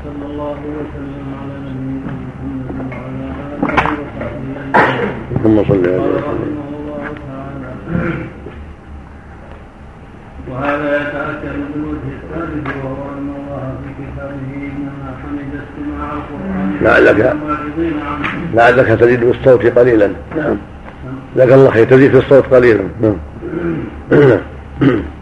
وصلى الله وسلم على نبينا محمد وعلى آله وصحبه اجمعين. ثم صلى الله رحمه الله تعالى وهذا يتأكد بالوجه الثالث وهو أن الله في كتابه إنما حمد استماع القرآن لعلك لعلك تزيد بالصوت قليلا. نعم. لك الله خير تزيد في الصوت قليلا. نعم.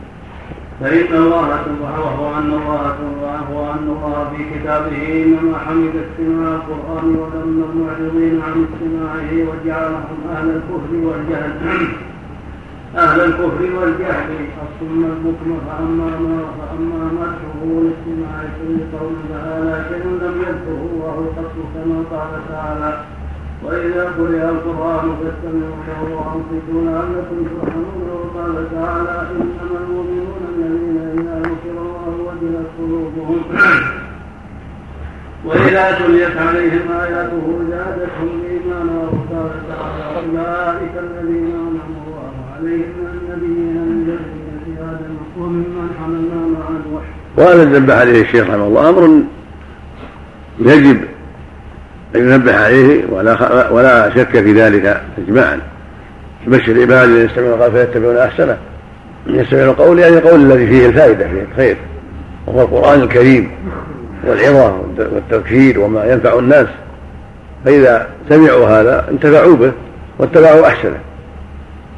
فإن الله وهو أن الله وهو أن الله في كتابه إنما حمد استماع القرآن وذم المعرضين عن استماعه وجعلهم أهل الكفر والجهل. أهل الكفر والجهل. الصم البكم فأما ما فأما مدحه لاستماع كل قول تعالى شيء لم يذكره الله قط كما قال تعالى. وإذا قرئ القرآن فاستمعوا له وأنصتوا لعلكم ترحمون وقال تعالى إنما المؤمنون الذين إذا ذكر الله وجلت قلوبهم وإذا تليت عليهم آياته زادتهم إيمانا وقال تعالى أولئك الذين أنعم الله عليهم من النبيين من ذرية آدم وممن حملنا مع نوح وهذا ذنب عليه الشيخ رحمه الله أمر يجب أن ينبه عليه ولا ولا شك في ذلك إجماعا. يبشر العباد الذين يستمعون القول فيتبعون أحسنه. يستمعون القول يعني القول الذي فيه الفائدة فيه الخير. وهو القرآن الكريم والعظة والتذكير وما ينفع الناس. فإذا سمعوا هذا انتفعوا به واتبعوا أحسنه.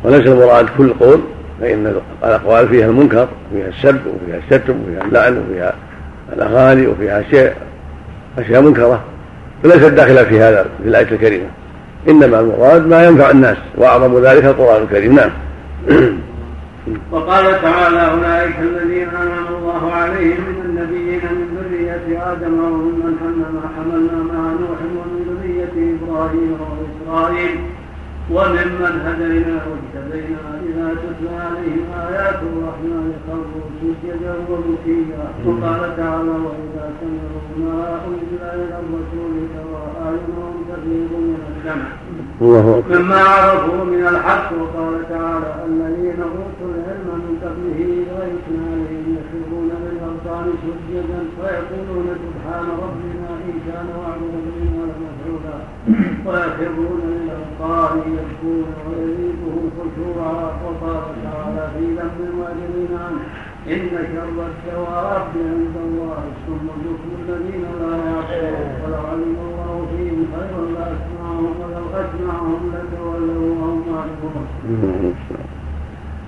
وليس المراد كل قول فإن الأقوال فيها المنكر وفيها السب وفيها الشتم وفيها اللعن وفيها الأغاني وفيها أشياء أشياء منكرة. فليست داخلة في هذا في الآية الكريمة. إنما المراد ما ينفع الناس وأعظم ذلك القرآن الكريم. نعم. وقال تعالى أولئك الذين أنعم الله عليهم من النبيين من ذرية آدم وممن حملنا مع نوح ومن ذرية إبراهيم وإسرائيل. وممن هدينا واجتبينا إذا تتلى عليهم آيات الرحمن خروا سجدا وبكيا وقال تعالى وإذا سمعوا ما أنزل إلى الرسول ترى أعينهم تفيض من الدمع مما عرفوا من الحق وقال تعالى الذين أوتوا العلم من قبله إذا يتلى عليهم يخرون للأوطان سجدا ويقولون سبحان ربنا إن كان وعد ربنا لمفعولا ويخرون للأوطان يبكون ويزيدهم خشوعا وقال تعالى في ذنب المؤمنين عنه إن شر الدواب عند الله ثم البكم الذين لا يعقلون. ولو علم الله فيهم خيرا لأسمعهم ولو أسمعهم لتولوا وهم معرضون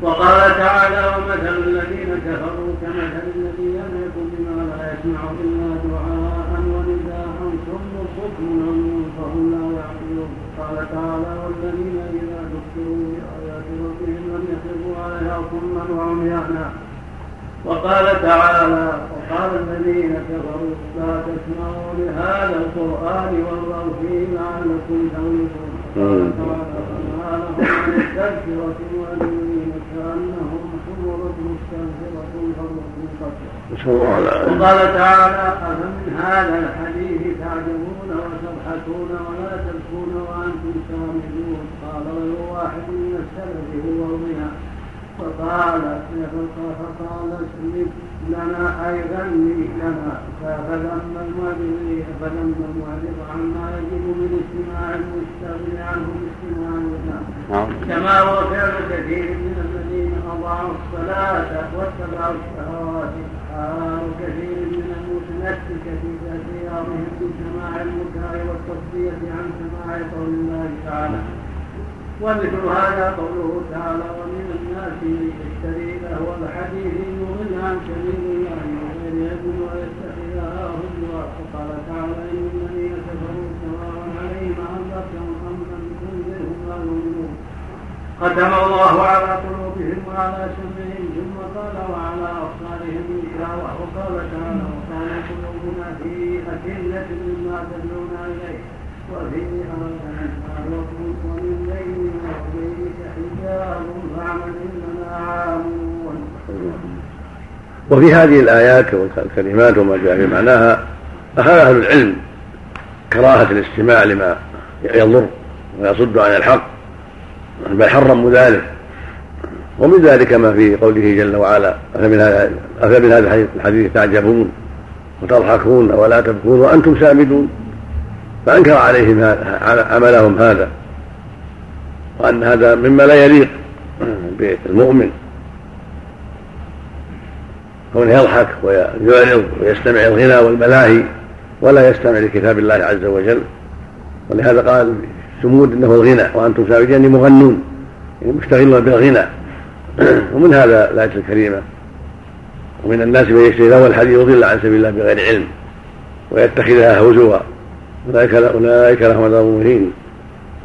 وقال تعالى ومثل الذين كفروا كمثل الذي لم يكن بما لا يسمع إلا دعاء ونداء ثم بكم عمي فهم لا قال تعالى والذين إذا ذكروا بايات ربهم لم يخروا عليها صما وعميانا وقال تعالى وقال الذين كفروا لا تسمعوا لهذا القرآن والغوا فيه لعلكم تغلبون قال تعالى فما لهم عن التذكره والذين كأنهم حمرة مستنفرة فرت من وقال تعالى أفمن هذا الحديث تعجبون وتضحكون ولا تبكون سامدون قال غير واحد من السلف هو الغنى فقال فقال اسلم لنا أي غني لنا. فلما المعرض فلما المعرض عما يجب من استماع المستغني عنه باستماع الناس كما هو فعل كثير من الذين أضاعوا الصلاة واتبعوا الشهوات. حال كثير من المتنككة اختيارهم بسماع المكاء والتصدية عن سماع قول الله تعالى. ومثل هذا قوله تعالى ومن الناس من يشتري له الحديث يضل عن سبيل الله وغير يد ويتخذها هزوا وقال تعالى إن الذين كفروا سواء عليهم أنذرتهم أم لم تنذرهم لا يؤمنون ختم الله على قلوبهم وعلى سمعهم ثم قال وعلى أبصارهم غشاوه وقال تعالى اكله مما تدعون اليه وفي آذاننا ومن بيننا وبينك حجاب فاعمل إننا عامون. وفي هذه الآيات والكلمات وما جاء في معناها أخذ أهل العلم كراهة الاستماع لما يضر ويصد عن الحق بل حرموا ذلك. ومن ذلك ما في قوله جل وعلا أفمن هذا الحديث تعجبون؟ وتضحكون ولا تبكون وأنتم سامدون فأنكر عليهم عملهم هذا وأن هذا مما لا يليق بالمؤمن. كونه يضحك ويعرض ويستمع الغنى والملاهي ولا يستمع لكتاب الله عز وجل. ولهذا قال سمود إنه الغنى وأنتم سامدون يعني مغنون يعني مشتغلون بالغنى. ومن هذا الآية الكريمة؟ ومن الناس من يشتري له الحديث يضل عن سبيل الله بغير علم ويتخذها هزوا. أولئك أولئك لهم عذاب مهين.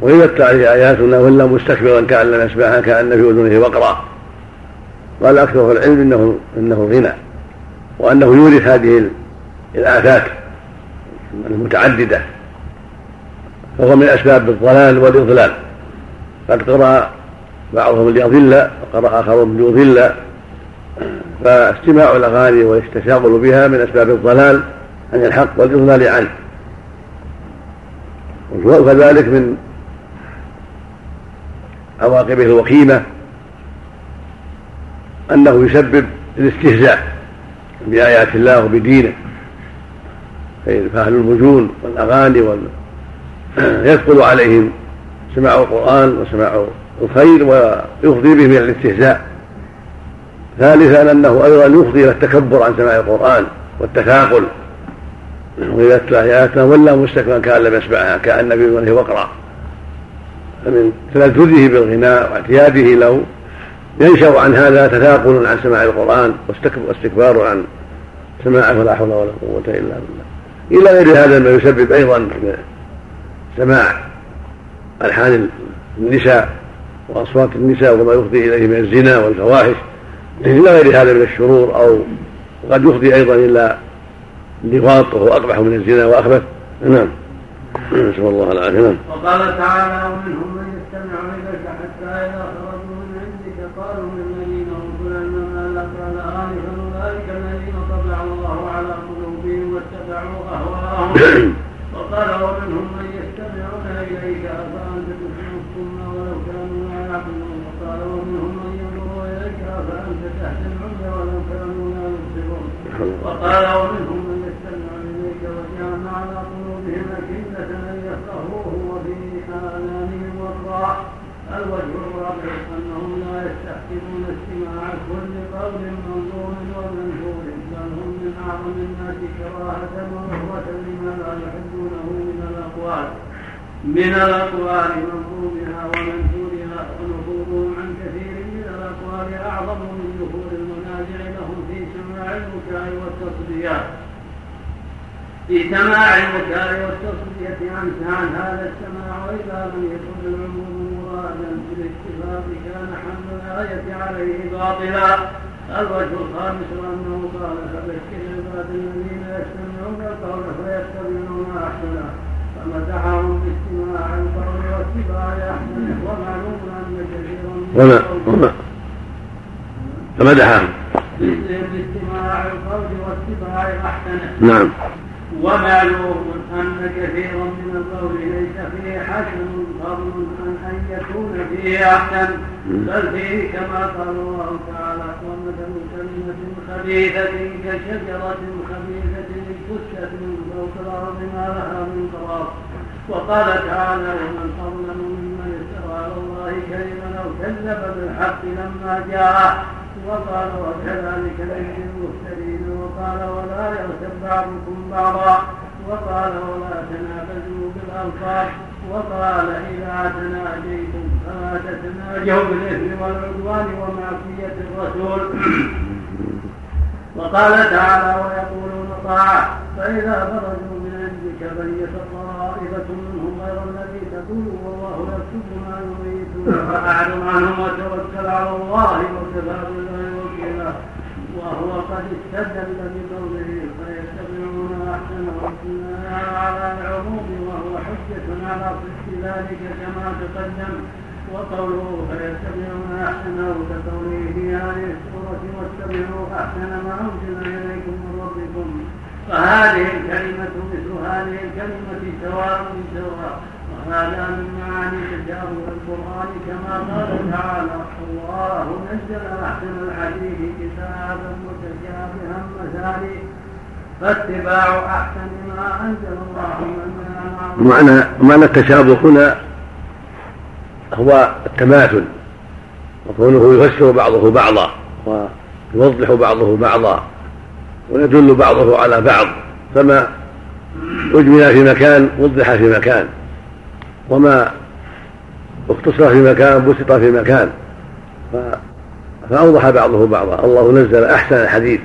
وإذا اتبع آياتنا ولا مستكبرا كأن لم يسمعها كأن في اذنه وقرا. قال أكثر العلم انه إنه غنى. وأنه يورث هذه الآفات المتعددة. فهو من أسباب الضلال والإضلال. قد قرأ بعضهم ليضل وقرأ اخرهم ليضل فاستماع الأغاني والتشاغل بها من أسباب الضلال عن الحق والاضلال عنه وكذلك من عواقبه الوخيمة أنه يسبب الاستهزاء بآيات الله وبدينه. فاهل المجون والأغاني وال... يثقل عليهم سماع القرآن وسماع الخير ويفضي به من الاستهزاء. ثالثا أنه أيضا يفضي إلى التكبر عن سماع القرآن والتثاقل. وإذا اتلى اياتنا ولى مستكبرا كأن لم يسمعها كأن في اذنه وقرا فمن تلذذه بالغناء واعتياده له ينشأ عن هذا تثاقل عن سماع القرآن واستكبار عن سماعه ولا حول ولا قوة إلا بالله. إلى غير هذا ما يسبب أيضا سماع ألحان النساء وأصوات النساء وما يفضي إليه من الزنا والفواحش. إلى غير هذا من الشرور أو قد يفضي أيضا إلى اللواط وهو اقبح من الزنا واخبث نعم. نسأل الله العافية. نعم. وقال تعالى ومنهم من يستمع إليك حتى إذا خرجوا من عندك قالوا للذين أوتوا العلم ما قال انفا أولئك الذين طبع الله على قلوبهم واتبعوا أهواءهم. وقال من الأقوال منظورها ومنشورها ونفورهم عن كثير من الأقوال أعظم من نفور المنازع لهم في سماع البكاء والتصديات في سماع البكاء والتصدية عن عن هذا السماع وإذا لم يكن العموم مرادا بالاتفاق كان حمل الآية عليه باطلا. الوجه الخامس أنه قال فبشر عباد الذين يستمعون القول فيتبعون أحسنه فمدحهم باستماع القول واتباع أحسنه ومعلوم أن كثيرا وما وما فمدحهم باستماع القول واتباع أحسنه نعم ومعلوم أن كثيرا من القول ليس فيه حسن فضل عن أن يكون فيه أحسن. بل فيه كما قال الله تعالى ومثل كلمة خبيثة كشجرة خبيثة اجتثت من فوق الأرض ما لها من قرار وقال تعالى ومن أظلم ممن افترى على الله كلمة أو كذب بالحق لما جاءه وقال وكذلك نجزي المفترين وقال ولا يغتب بعضكم بعضا وقال ولا تنابزوا بالألقاب وقال إذا تناجيتم فلا تتناجوا بالإثم والعدوان ومعصية الرسول وقال تعالى ويقولون طاعة فإذا خرجوا من عندك بيت طائفة منهم غير الذي تقول والله يكتب ما يريدون. فأعرض عنهم وتوكل على الله وكفى بالله وكيلا. وهو قد استدل بقوله فيتبعون أحسنه على العموم وهو حجة على صدق ذلك كما تقدم. وقوله فيتبعون احسنه كقوله في هذه السوره واتبعوا أحسن ما أنزل إليكم من ربكم فهذه الكلمة مثل هذه الكلمة سواء سواء وهذا من معاني تشابه القرآن كما قال تعالى الله نزل أحسن الحديث كتابا متشابها مثاني فاتباع أحسن ما أنزل الله من معنى معنى التشابه هنا هو التماثل. وكونه يفسر بعضه بعضا ويوضح بعضه بعضا ويدل بعضه على بعض. فما أجمل في مكان وضح في مكان وما اختصر في مكان بسط في مكان. فأوضح بعضه بعضا. الله نزل أحسن الحديث.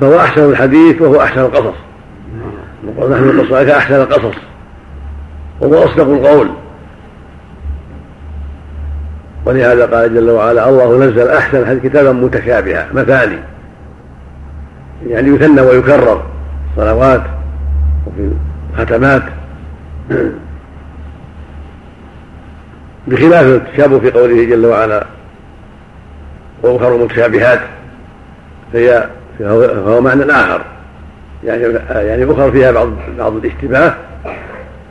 فهو أحسن الحديث وهو أحسن القصص. نحن عليك أحسن القصص. وهو أصدق القول. ولهذا قال جل وعلا الله نزل أحسن الحديث كتابا متشابها مثاني. يعني يثنى ويكرر صلوات وفي الختمات. بخلاف التشابه في قوله جل وعلا واخر متشابهات فهي فهو معنى آخر. يعني يعني اخر فيها بعض بعض الاشتباه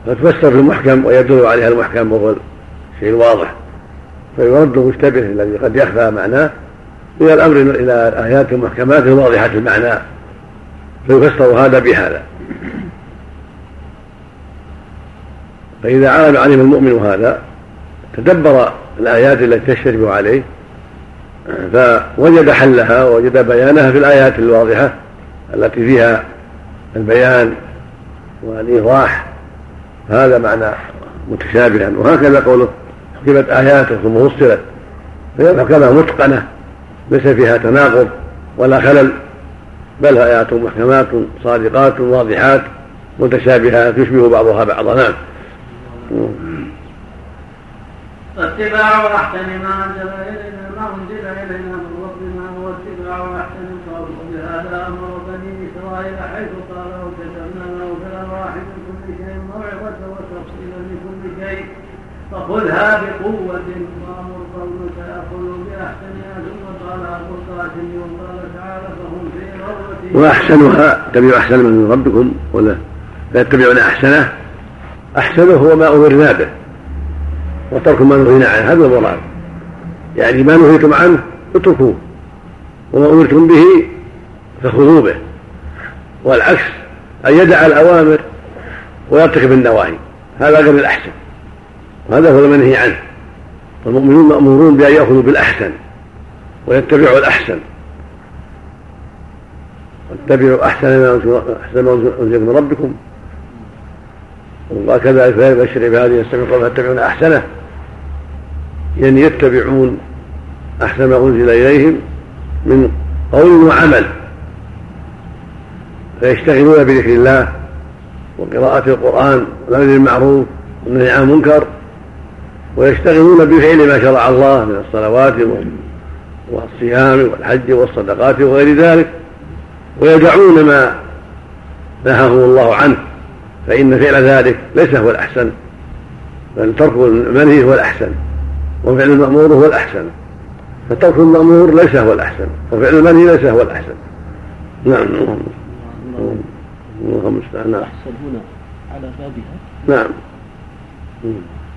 فتفسر في المحكم ويدل عليها المحكم وهو الشيء الواضح. فيرد المشتبه الذي قد يخفى معناه إلى الأمر إلى آيات محكمات واضحة المعنى. فيفسر هذا بهذا. فإذا علم المؤمن هذا تدبر الآيات التي تشتبه عليه فوجد حلها ووجد بيانها في الآيات الواضحة التي فيها البيان والإيضاح. هذا معنى متشابها. وهكذا قوله حكمت آياته ثم فصلت فهي محكمة متقنة ليس فيها تناقض ولا خلل بل آيات محكمات صادقات واضحات متشابهات يشبه بعضها بعضا. نعم. فاتباع احسن ما أنزل إلينا ما أنزل إلينا من ربنا هو اتباع احسن القول وبهذا أمر بني إسرائيل حيث قال وكتبنا له في الارواح من كل شيء موعظه وتفصيلا لكل شيء فخذها بقوة وامر قومك ياخذوا باحسنها ثم قال أبو القاسم وقال تعالى فهم في روضه وأحسنها اتبعوا أحسن من ربكم ولا لا يتبعون أحسنه؟ أحسنه هو ما أمرنا به. وترك ما نهينا عنه هذا المراد يعني ما نهيتم عنه اتركوه. وما أمرتم به فخذوا به. والعكس أن يدع الأوامر ويرتكب النواهي. هذا غير الأحسن. وهذا هو المنهي عنه. والمؤمنون مأمورون بأن يأخذوا بالأحسن ويتبعوا الأحسن. واتبعوا أحسن ما أحسن ما انزل من ربكم. وكذلك فيبشر عباده يستمعون فيتبعون أحسنه. يعني يتبعون أحسن ما أنزل إليهم من قول وعمل. فيشتغلون بذكر الله وقراءة القرآن والأمر بالمعروف والنهي عن المنكر. ويشتغلون بفعل ما شرع الله من الصلوات والصيام والحج والصدقات وغير ذلك ويدعون ما نهاهم الله عنه فإن فعل ذلك ليس هو الأحسن بل ترك المنهي هو الأحسن وفعل المأمور هو الأحسن فترك المأمور ليس هو الأحسن وفعل المنهي ليس هو الأحسن نعم اللهم المستعان نعم على بابها نعم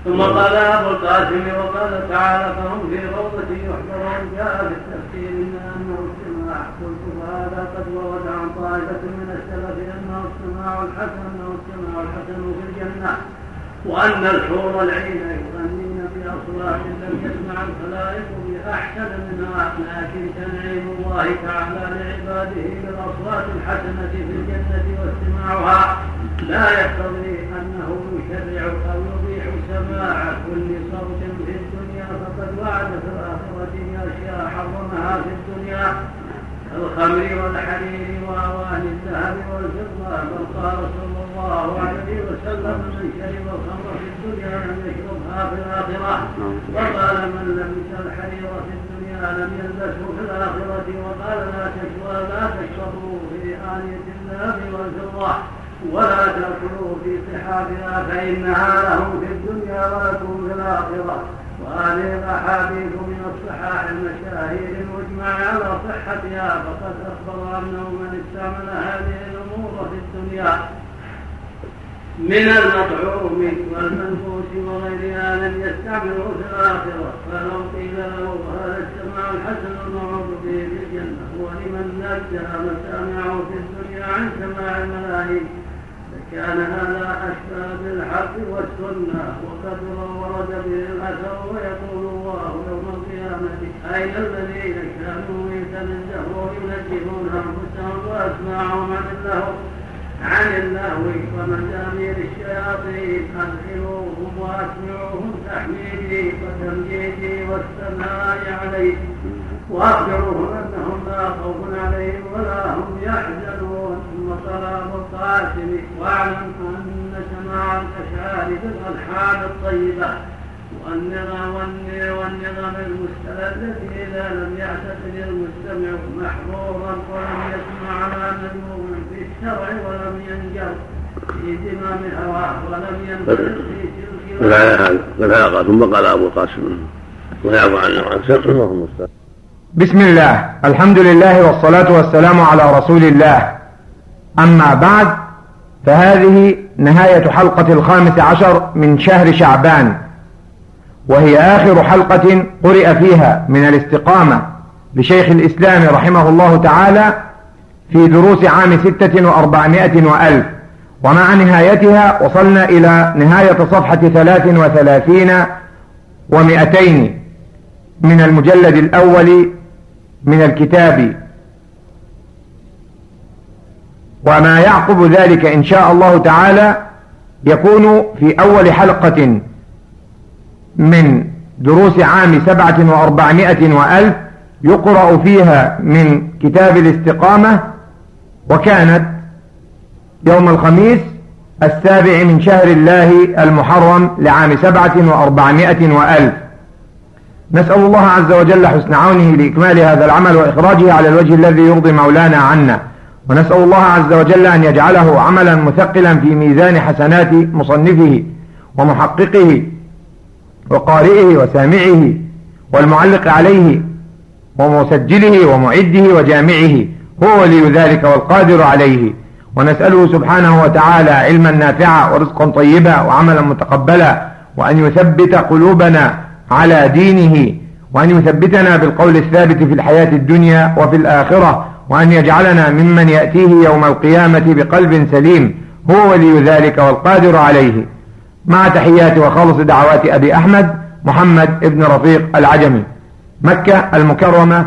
ثم قال أبو القاسم وقال تعالى فهم في روضه يحضرون جاء في التفسير أن انه استماع قلت فهذا قد ورد عن طائفة من السلف انه استماع الحسن انه استماع الحسن في الجنة وأن الحور العين يغنين باصوات لم يسمع الخلائق بأحسن منها لكن تنعيم الله تعالى لعباده بالأصوات الحسنة في الجنة واستماعها. لا يقتضي أنه يشرع يبيح كل صوت في الدنيا فقد وعد في الآخرة باشياء حرمها في الدنيا. كالخمر والحرير واواني الذهب والفضة بل قال صلى الله عليه وسلم من شرب الخمر في الدنيا لم يشربها في الآخرة. وقال من لبس الحرير في الدنيا لم يلبسه في الآخرة. وقال لا تشربوا في انيه الذهب والفضة. ولا تأكلوا في صحافها فإنها لهم في الدنيا ولكم في الآخرة. وهذه الأحاديث من الصحاح المشاهير المجمع على صحتها فقد أخبر أنه من استعمل هذه الأمور في الدنيا من المطعوم والمنفوس وغيرها لم يستعملوا في الآخرة. فلو قيل له هذا السماع الحسن الموعود به في الجنة ولمن نجى مسامعه في الدنيا عن سماع الملاهي. لكان هذا أشبه بالحق والسنة وقد ورد به الأثر ويقول الله يوم القيامة أين الذين كانوا يتنزهون وينزهون أنفسهم وأسماعهم عن اللهو عن اللهو ومزامير الشياطين أدخلوهم وأسمعوهم تحميدي وتمجيدي والثناء عليه. وأخبروهم أنهم لا خوف عليهم ولا هم يحزنون. ثم أبو القاسم واعلم أن سماع الأشعار بالألحان الطيبة. والنظام والنظام المستلذ إذا لم يعتقد المستمع محظورا ولم يسمع على مذموم في الشرع ولم ينجر في زمام هواه ولم ينفرد في تلك قال هذا ثم قال أبو القاسم الله يعفو عنا وعن سر بسم الله. الحمد لله والصلاة والسلام على رسول الله. أما بعد فهذه نهاية حلقة الخامس عشر من شهر شعبان وهي آخر حلقة قرئ فيها من الاستقامة لشيخ الإسلام رحمه الله تعالى في دروس عام ستة وأربعمائة وألف. ومع نهايتها وصلنا إلى نهاية صفحة ثلاث وثلاثين ومئتين من المجلد الأول من الكتاب وما يعقب ذلك إن شاء الله تعالى يكون في أول حلقة من دروس عام سبعة وأربعمائة وألف يقرأ فيها من كتاب الاستقامة وكانت يوم الخميس السابع من شهر الله المحرم لعام سبعة وأربعمائة وألف نسأل الله عز وجل حسن عونه لإكمال هذا العمل وإخراجه على الوجه الذي يرضي مولانا عنا. ونسأل الله عز وجل أن يجعله عملا مثقلا في ميزان حسنات مصنفه ومحققه وقارئه وسامعه والمعلق عليه ومسجله ومعده وجامعه. هو ولي ذلك والقادر عليه. ونسأله سبحانه وتعالى علما نافعا ورزقا طيبا وعملا متقبلا وأن يثبت قلوبنا على دينه وأن يثبتنا بالقول الثابت في الحياة الدنيا وفي الآخرة وأن يجعلنا ممن يأتيه يوم القيامة بقلب سليم هو ولي ذلك والقادر عليه. مع تحيات وخالص دعوات أبي أحمد محمد ابن رفيق العجمي. مكة المكرمة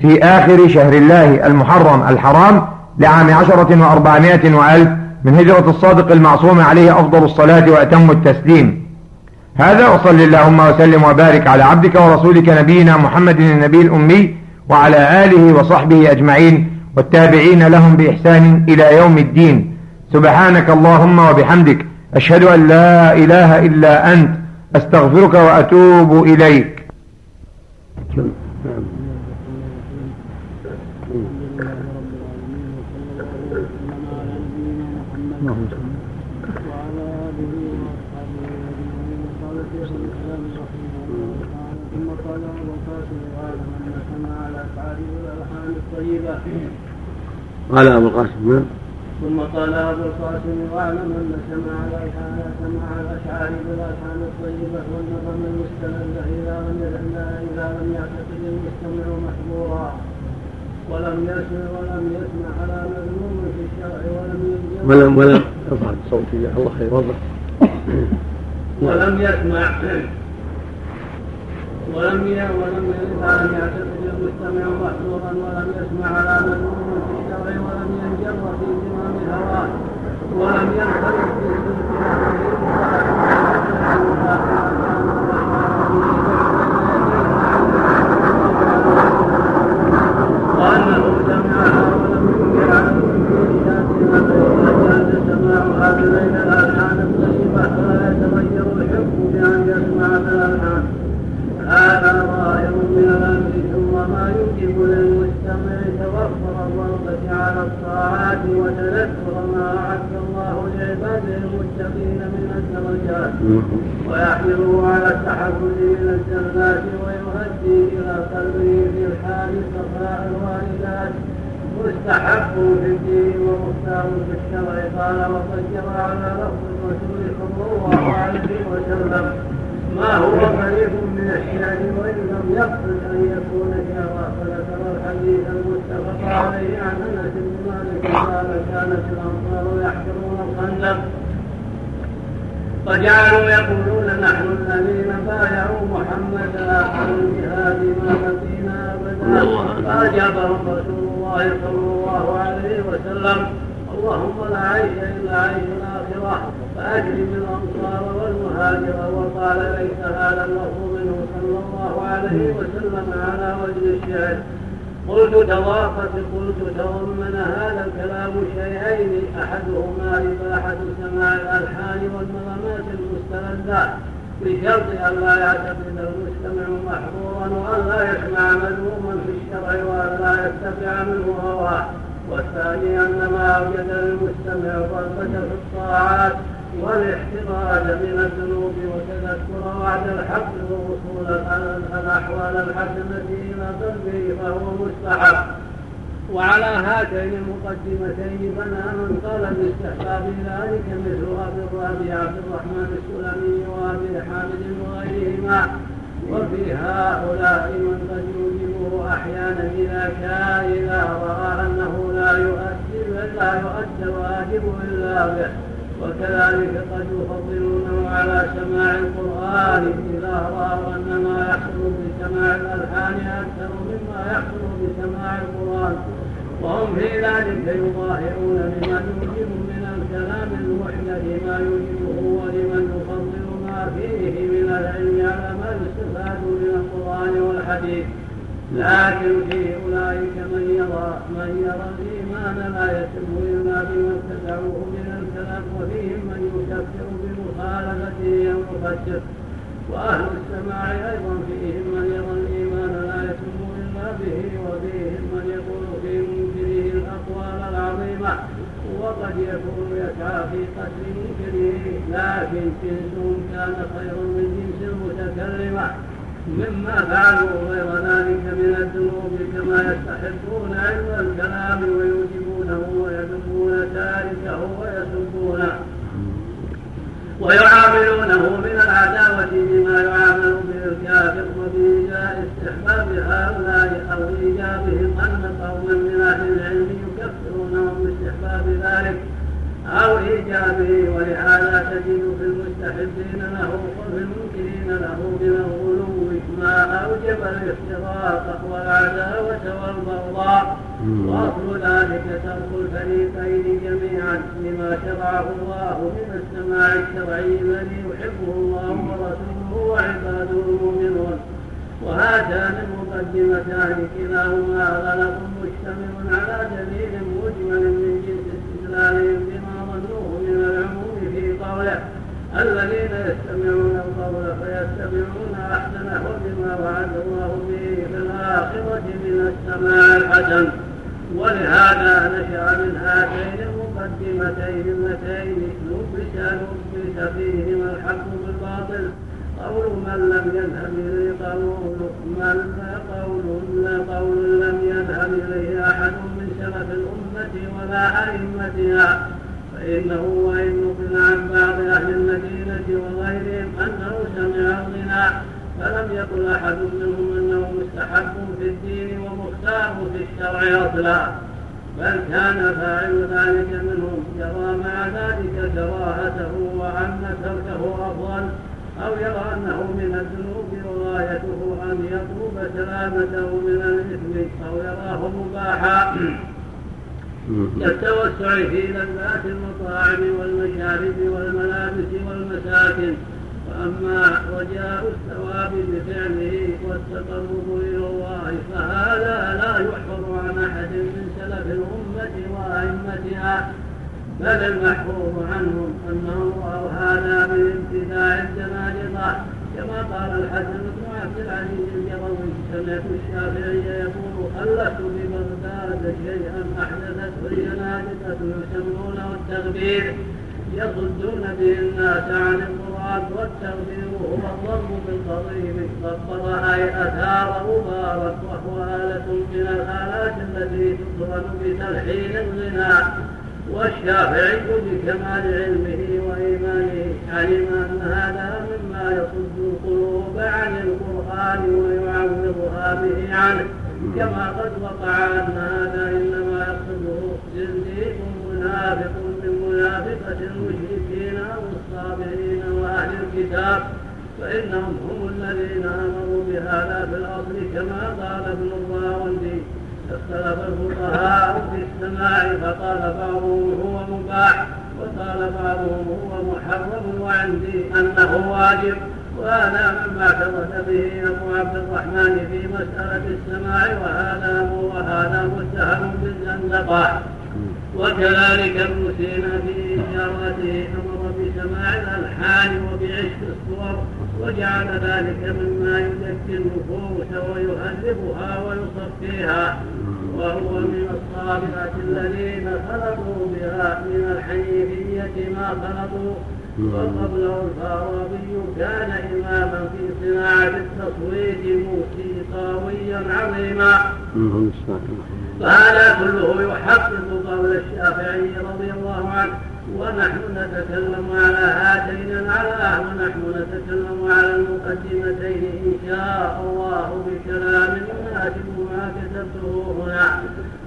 في آخر شهر الله المحرم الحرام لعام عشرة وأربعمائة وألف من هجرة الصادق المعصوم عليه أفضل الصلاة وأتم التسليم. هذا وصل اللهم وسلم وبارك على عبدك ورسولك نبينا محمد النبي الأمي وعلى آله وصحبه أجمعين والتابعين لهم بإحسان إلى يوم الدين. سبحانك اللهم وبحمدك أشهد أن لا إله إلا أنت أستغفرك وأتوب إليك. قال أبو القاسم نعم. ثم قال أبو القاسم واعلم أن سماع الالحان سماع الأشعار بالالحان الطيبه والنظم المستمر إذا لم إذا لم يعتقد المستمع محظورا. ولم يسمع ولم يسمع على مذموم في الشرع ولم ولم ولم ارفع صوتي الله خير ولم يسمع ولم ولم لم يعتقد المستمع محظورا ولم يسمع على مذموم في الشرع ولم ينجر في زمام الهوى ولم ينخرط في وأنه سمعها ولم ينكر على فجاز سماعها بين الألحان الطيبة فلا يتغير الحكم بأن يسمع بالألحان هذا ظاهر من الامر ثم ما يوجب للمستمع توفر الرغبه على الطاعات وتذكر ما اعد الله لعباده المتقين من الدرجات ويحمله على التحفز من الزلات ويهدي إلى قلبه في الحال صفاء الوالدات مستحب في الدين ومختار في الشرع قال وقد جرى على لفظ الرسول صلى الله عليه وسلم ما هو قريب من الشعر وان لم يقصد ان يكون شعرا فذكر الحديث المتفق عليه عن انس بن مالك قال كانت الانصار الخندق فجعلوا يقولون نحن الذين بايعوا محمدا على الجهاد ما بقينا أبدا. فاجابهم رسول الله صلى الله عليه وسلم. اللهم لا عيش إلا عيش الآخرة. فاكرم الانصار والمهاجر. وقال ليس هذا اللفظ منه صلى الله عليه وسلم على وجه الشعر قلت تضافت قلت تضمن هذا الكلام شيئين؟ أحدهما إباحة سماع الألحان والنغمات المستلذات بشرط أن لا يعتقد المستمع محظورا وأن لا يسمع مذموما في الشرع وأن لا يتبع منه هواه. والثاني أن ما أوجد للمستمع الرغبه في الطاعات والاحتراز من الذنوب وتذكر وعد الحق ووصول الاحوال الحسنه إلى قلبه فهو مستحب. وعلى هاتين المقدمتين بنى من قال باستحباب ذلك مثل أبي الربيع عبد الرحمن السلمي وأبي حامد وغيرهما. وفي هؤلاء من قد يوجبه أحيانا إذا كان إذا رأى أنه لا يؤدي لا يؤدي الواجب إلا به. وكذلك قد يفضلونه على سماع القرآن إذا رأوا أن ما يحصل بسماع الألحان أكثر مما يحصل بسماع القرآن. وهم في ذلك يظاهرون لمن يوجب من الكلام المحدث ما يوجبه ولمن يفضل ما فيه من العلم على ما يستفاد من القرآن والحديث. لكن في أولئك من يرى من يرى الإيمان لا يتم إلا بما ابتدعوه من الكلام وفيهم من يكفر بمخالفته المفسر وأهل السماع أيضا فيهم من يرى الإيمان لا يتم إلا به وفيهم من يقول في منكره الأقوال العظيمة وقد يكون يسعى في قتل منكره لكن جنسهم كان خيرا من جنس المتكلمة مما فعلوا غير ذلك من الذنوب كما يستحقون علم الكلام ويوجبونه ويذمون تاركه ويسبونه. ويعاملونه من العداوة بما يعامل به الكافر وبإيجاء استحباب هؤلاء أو إيجابهم أن قوما من أهل العلم يكفرونهم باستحباب ذلك أو إيجابه ولهذا تجد في المستحبين له وفي المنكرين له من ما أوجب الافتراق والعداوة والبغضاء. وأصل ذلك ترك الفريقين جميعا لما شرعه الله من السماع الشرعي الذي يحبه الله ورسوله وعباده المؤمنون. وهاتان المقدمتان كلاهما غلط مشتمل على دليل مجمل من جنس استدلالهم بما ظنوه من العموم في قوله. الذين يستمعون القول فيتبعون احسنه بما وعد الله به في الآخرة من السماع الحسن. ولهذا نشأ من هاتين المقدمتين اللتين لبس فيهما الحق بالباطل. قول من لم يذهب إليه قول من قول قول لم يذهب إليه أحد من سلف الأمة ولا أئمتها. فإنه وإن نقل عن بعض أهل المدينة وغيرهم أنه سمع الغنى فلم يقل أحد منهم أنه مستحب في الدين ومختار في الشرع أصلا. بل كان فاعل ذلك منهم يرى مع ذلك كراهته وأن تركه أفضل أو يرى أنه من الذنوب وغايته أن يطلب سلامته من الإثم أو يراه مباحا. كالتوسع في لذات المطاعم والمشارب والملابس والمساكن. وأما رجاء الثواب بفعله والتقرب إلى الله فهذا لا يحفظ عن أحد من سلف الأمة وأئمتها بل المحفوظ عنهم انهم راوا هذا من الزنادقه كما قال الحسن بن عبد العزيز الجروي سمعت الشافعي يقول خلفت ببغداد شيئا احدثته الجنادقه يسمونه التغبير يصدون به الناس عن القران المراد والتغفير هو الضرب بالقضيب صبر أي أثار مبارك وهو آلة من الآلات التي تطرد بتلحين الغناء. والشافعي بكمال علمه وإيمانه علم أن هذا مما يصد القلوب عن القرآن ويعوضها به عنه. كما قد وقع أن هذا إنما يقصده زنديق منافق من منافقة المشركين أو الصابرين وأهل الكتاب فإنهم هم الذين أمروا بهذا في الأصل كما قال ابن الراوندي. اختلف الفقهاء في السماع فقال بعضهم هو مباح وقال بعضهم هو محرم وعندي أنه واجب. وهذا مما اعترف به أبو عبد الرحمن في مسألة السماع وهذا وهذا متهم بالزندقة. وكذلك ابن سينا في إشاراته أمر بسماع الألحان وبعشق الصور وجعل ذلك مما يزكي النفوس ويهذبها ويصفيها. وهو من الصابرة الذين خلطوا بها من الحنيفية ما خلطوا وقبله الفارابي كان إماما في صناعة التصويت موسيقاويا عظيما. فهذا كله يحقق قول الشافعي رضي الله عنه ونحن نتكلم على هاتين العلاه ونحن نتكلم على المقدمتين إن شاء الله بكلام يناسب ما كتبته هنا.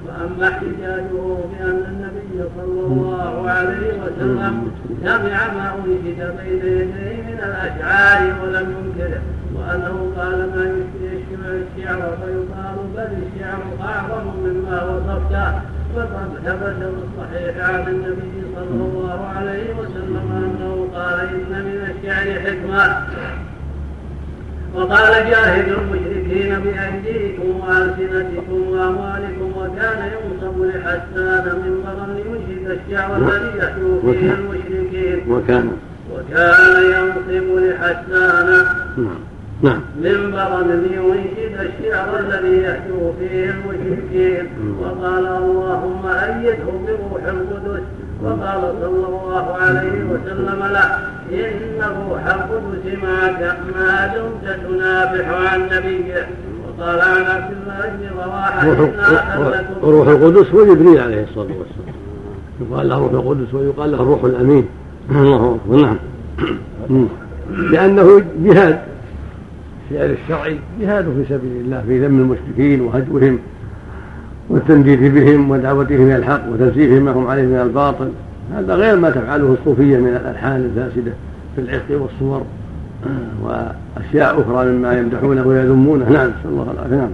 وأما احتجاجه بأن النبي صلى الله عليه وسلم سمع ما أنشد بين يديه من الأشعار ولم ينكره وأنه قال ما يشبع الشعر فيقال بل الشعر أعظم مما وصفته فقد ثبت بالصحيح عن النبي صلى الله عليه وسلم أنه قال إن من الشعر حكمة وقال جاهد المشركين بأيديكم وألسنتكم وأموالكم وكان ينصب لحسان منبرا لينشد الشعر الذي فيه المشركين. وكان وكان ينصب لحسان نعم. نعم منبرا لينشد الشعر الذي يحجو فيه المشركين. وقال اللهم أيده بروح القدس. وقال صلى الله عليه وسلم له إن روح القدس معك ما دمت تنافح عن نبيه وقال عن عبد الله بن رواحة روح القدس هو جبريل عليه الصلاة والسلام. يقال له روح القدس ويقال له الروح الأمين. الله أكبر. نعم. لأنه جهاد. الشعر الشرعي جهاد في سبيل الله في ذم المشركين وهجوهم والتنديد بهم ودعوتهم إلى الحق وتنزيههم ما هم عليه من الباطل. هذا غير ما تفعله الصوفية من الألحان الفاسدة في العشق والصور وأشياء أخرى مما يمدحونه ويذمونه. نعم نسأل الله العافية.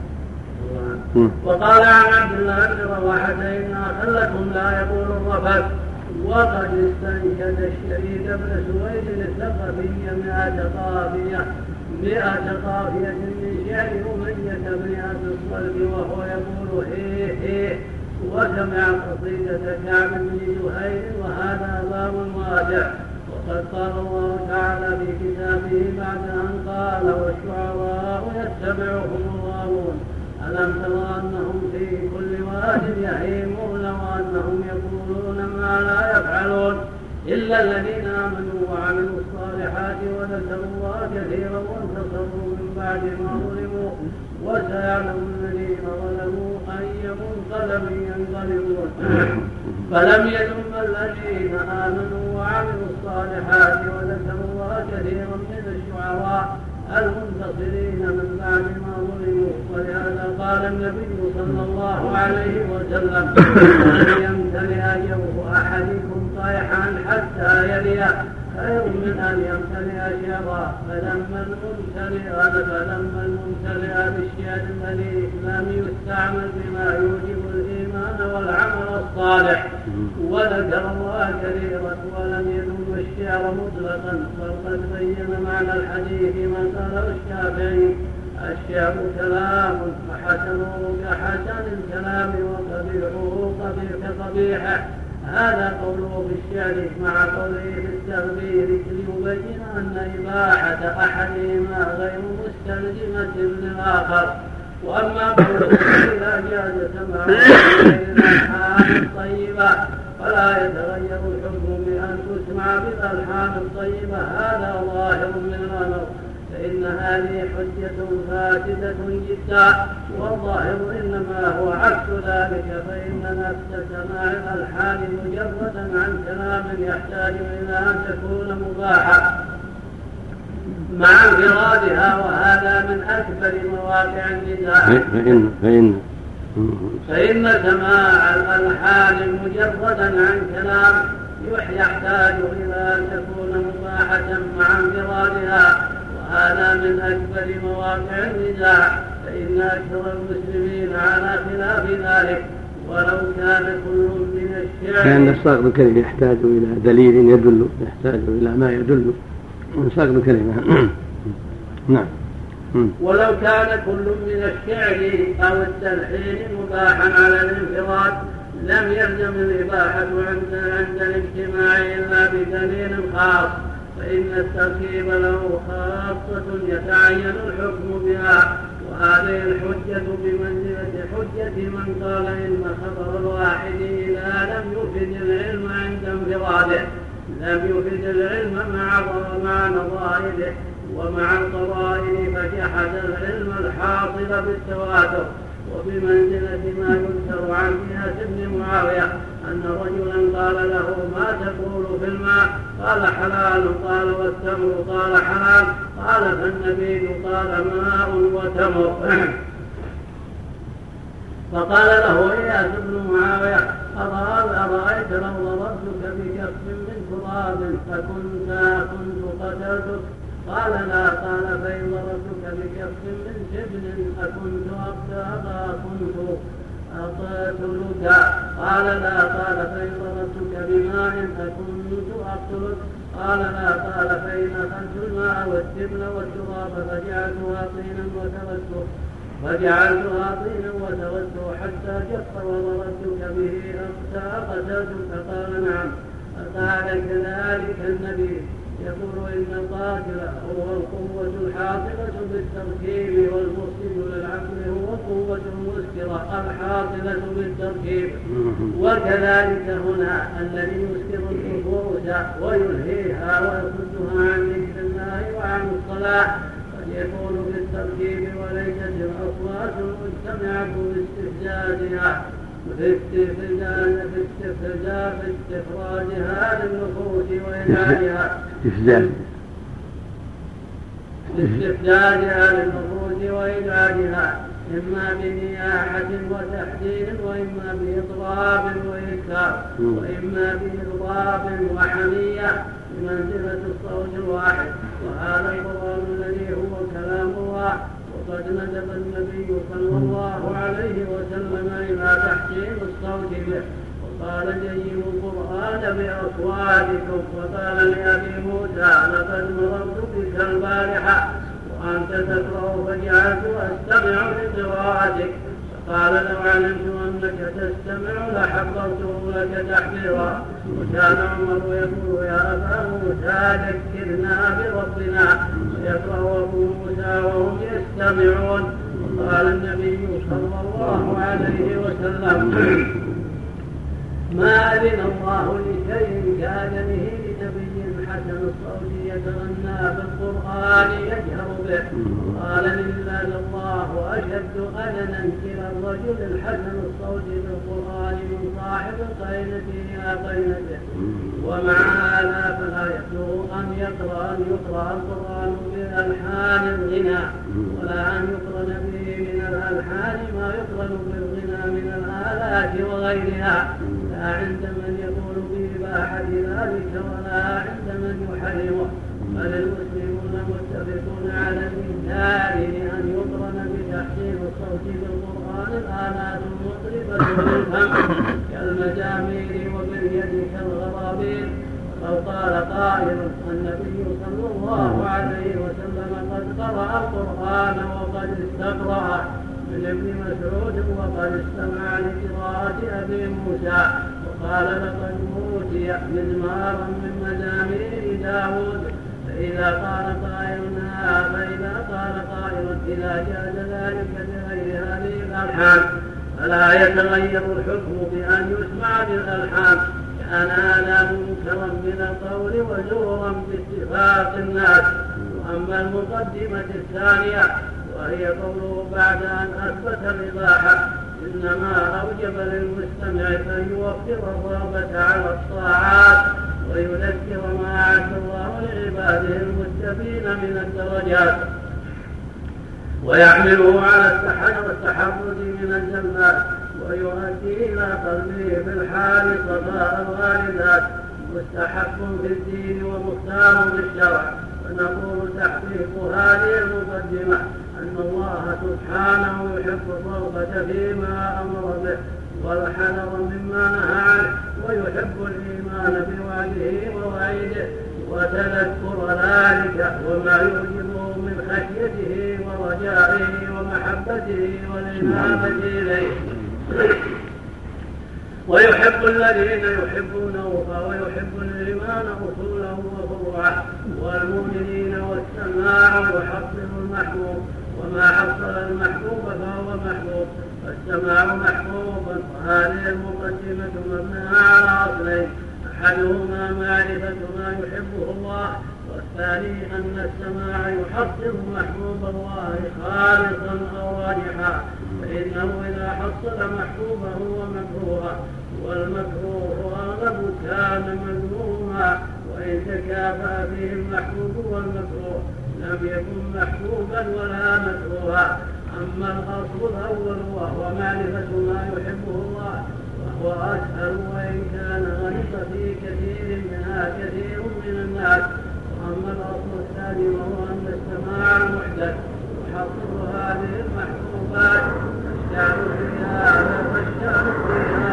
نعم. وقال عن عبد الله بن رواحه أنا خلكم لا يقول الرفث. وقد استنشد الشهيد بن سويد الثقفي مئة قافية مئة قافية من شعر أمية بن أبي الصلب وهو يقول هيه هيه وسمع قصيدة كعب بن زهير وهذا باب واضح. وقد قال الله تعالى في كتابه بعد أن قال والشعراء يتبعهم الغاوون ألم تر أنهم في كل واد يهيمون وأنهم يقولون ما لا يفعلون إلا الذين آمنوا وعملوا الصالحات؟ وذكروا الله كثيرا وانتصروا من بعد ما ظلموا. وسيعلم الذين ظلموا أي منقلب ينقلبون. فلم يذم الذين آمنوا وعملوا الصالحات وذكروا الله كثيرا من الشعراء المنتصرين من بعد ما ظلموا. ولهذا قال النبي صلى الله عليه وسلم لن يمتلئ جوف أحدكم طيحا حتى يلي خير من ان يمتلئ شرا فلما الممتلئ فلما الممتلئ بالشيء الذي لم يستعمل بما يوجب الإيمان والعمل الصالح وذكر الله كثيرا ولم يذم الشعر مطلقا بل قد بين معنى الحديث من قاله الشافعي الشعر كلام وحسنه كحسن الكلام وقبيحه قبيح كقبيحه هذا قوله في الشعر مع قوله في التغبير ليبين أن إباحة أحدهما غير مستلزمة للآخر. وأما قوله إذا جاز سماع غير الطيبة فلا يتغير الحكم بأن تسمع بالألحان الطيبة. هذا ظاهر من الأمر فإن هذه حجة فاسدة جدا والظاهر إنما هو عكس ذلك فإن نفس سماع الألحان مجردا عن كلام يحتاج إلى أن تكون مباحة. مع انفرادها وهذا من أكبر مواقع النزاع فإن فإن فإن سماع الألحان مجردا عن كلام يحتاج إلى أن تكون مباحة مع انفرادها. وهذا من أكبر مواقع النزاع فإن أكثر المسلمين على خلاف ذلك ولو كان كل من الشعر كان صاغ الكلمة يحتاج إلى دليل يدل يحتاج إلى ما يدل. من صاغ الكلمة نعم. ولو كان كل من الشعر أو التلحين مباحا على الانفراد لم يلزم الإباحة عند عند الاجتماع إلا بدليل خاص. فإن التركيب له خاصة يتعين الحكم بها وهذه الحجة بمنزلة حجة من قال إن خبر الواحد إذا لم يفد العلم عند انفراده لم يفد العلم مع مع نظائره ومع القرائن فجحد العلم الحاصل بالتواتر. وبمنزلة ما يذكر عن قياس بن معاوية أن رجلا قال له ما تقول في الماء؟ قال حلال. قال والتمر قال حلال قال فالنبي قال ماء وتمر. فقال له إياس بن معاوية أرأيت لو ضربتك بكف من تراب فكنت كنت قتلتك؟ قال لا قال فإن ضربتك بكف من جبن أكنت أبدا كنت أقتلك. قال لا قال فإن ضربتك بماء أكنت أقتلك. قال لا قال فإن أخذت الماء والجبن والتراب فجعلتها طينا وتركته فجعلتها طينا وتركته حتى جف وضربتك به حتى قتلتك. قال نعم. فقال كذلك النبي. يقول إن القاتل هو القوة الحاصلة بالتركيب والمفسد للعقل هو القوة المسكرة الحاصلة بالتركيب. وكذلك هنا الذي يسكر النفوس ويلهيها ويصدها عن ذكر الله وعن الصلاة قد يكون بالتركيب وليست الأصوات المجتمعة باستفزازها في استفزاز في استفزاز في استخراجها للنفوس وإنعادها استفزاز استفزازها للنفوس وإبعادها إما بنياحة وتحديد وإما بإضراب وإنكار وإما بإضراب وحمية بمنزلة الصوت الواحد. وهذا القرآن الذي هو كلام الله. وقد ندب النبي صلى الله عليه وسلم إلى تحسين الصوت به. وقال جيبوا القرآن بأصواتكم وقال لأبي موسى لقد مررت بك البارحة وأنت تقرأ فجعلت أستمع لقراءتك. فقال لو علمت أنك تستمع لحضرته لك تحذيرا وكان عمر يقول يا أبا موسى ذكرنا بربنا. ويقرأ أبو موسى وهم يستمعون. وقال النبي صلى الله عليه وسلم ما أذن الله لشيء كآذنه لنبي حسن الصوت يتغنى بالقرآن يجهر به. قال لله الله أشد أذنا إلى الرجل الحسن الصوت بالقرآن من صاحب قينته إلى قينته ومع هذا فلا يسوغ أن يقرأ أن يقرأ القرآن بألحان الغنى ولا أن يقرن به من الألحان ما يقرن بالغنى من الآلات وغيرها. لا عند من يقول بإباحة ذلك ولا عند من يحرمه. بل المسلمون متفقون على الإنكار لأن يقرن بتحسين الصوت بالقرآن الآلات المطربة بالفم كالمزامير لو قال قائل النبي صلى الله عليه وسلم قد قرأ القرآن وقد استقرأ من ابن مسعود وقد استمع لقراءة أبي موسى. وقال لقد أوتي مزمارا من مزامير داود. فإذا قال قائل فإذا قال قائل إذا جاز ذلك بغير هذه الألحان. فلا يتغير الحكم بأن يسمع بالألحان. أنال منكرا من القول وزورا باتفاق الناس. وأما المقدمة الثانية وهي قوله بعد أن أثبت الإباحة إنما أوجب للمستمع أن يوفر الرغبة على الطاعات ويذكر ما أعد الله لعباده المتقين من الدرجات. ويحمله على التحرز من الجنات ويؤدي إلى قلبه في الحال صفاء الواردات مستحق في الدين ومختار في الشرع. فنقول تحقيق هذه المقدمة أن الله سبحانه يحب الرغبة فيما أمر به والحذر مما نهى عنه ويحب الإيمان بوعده ووعيده. وتذكر ذلك وما يوجبه من خشيته ورجائه ومحبته والإنابة إليه. ويحب الذين يحبونه فهو يحب الإيمان أصوله وفروعه والمؤمنين والسماع يحصل المحبوب وما حصل المحبوب فهو محبوب فالسماع محبوب وهذه المقدمة مبناها على أصلين أحدهما معرفة ما يحبه الله والثاني أن السماع يحصل محبوب الله خالصا أو راجحا فإنه إذا حصل محبوبه ومكروها والمكروه أغلب كان مذموما وإن تكافأ فيه المحبوب والمكروه لم يكن محبوبا ولا مكروها. أما الأصل الأول وهو معرفة ما يحبه الله وهو أسهل وإن كان غلط في كثير منها كثير من الناس. وأما الأصل الثاني وهو أن السماع المحدث يحصل هذه المحبوبات فالشعر فيها فالشعر فيها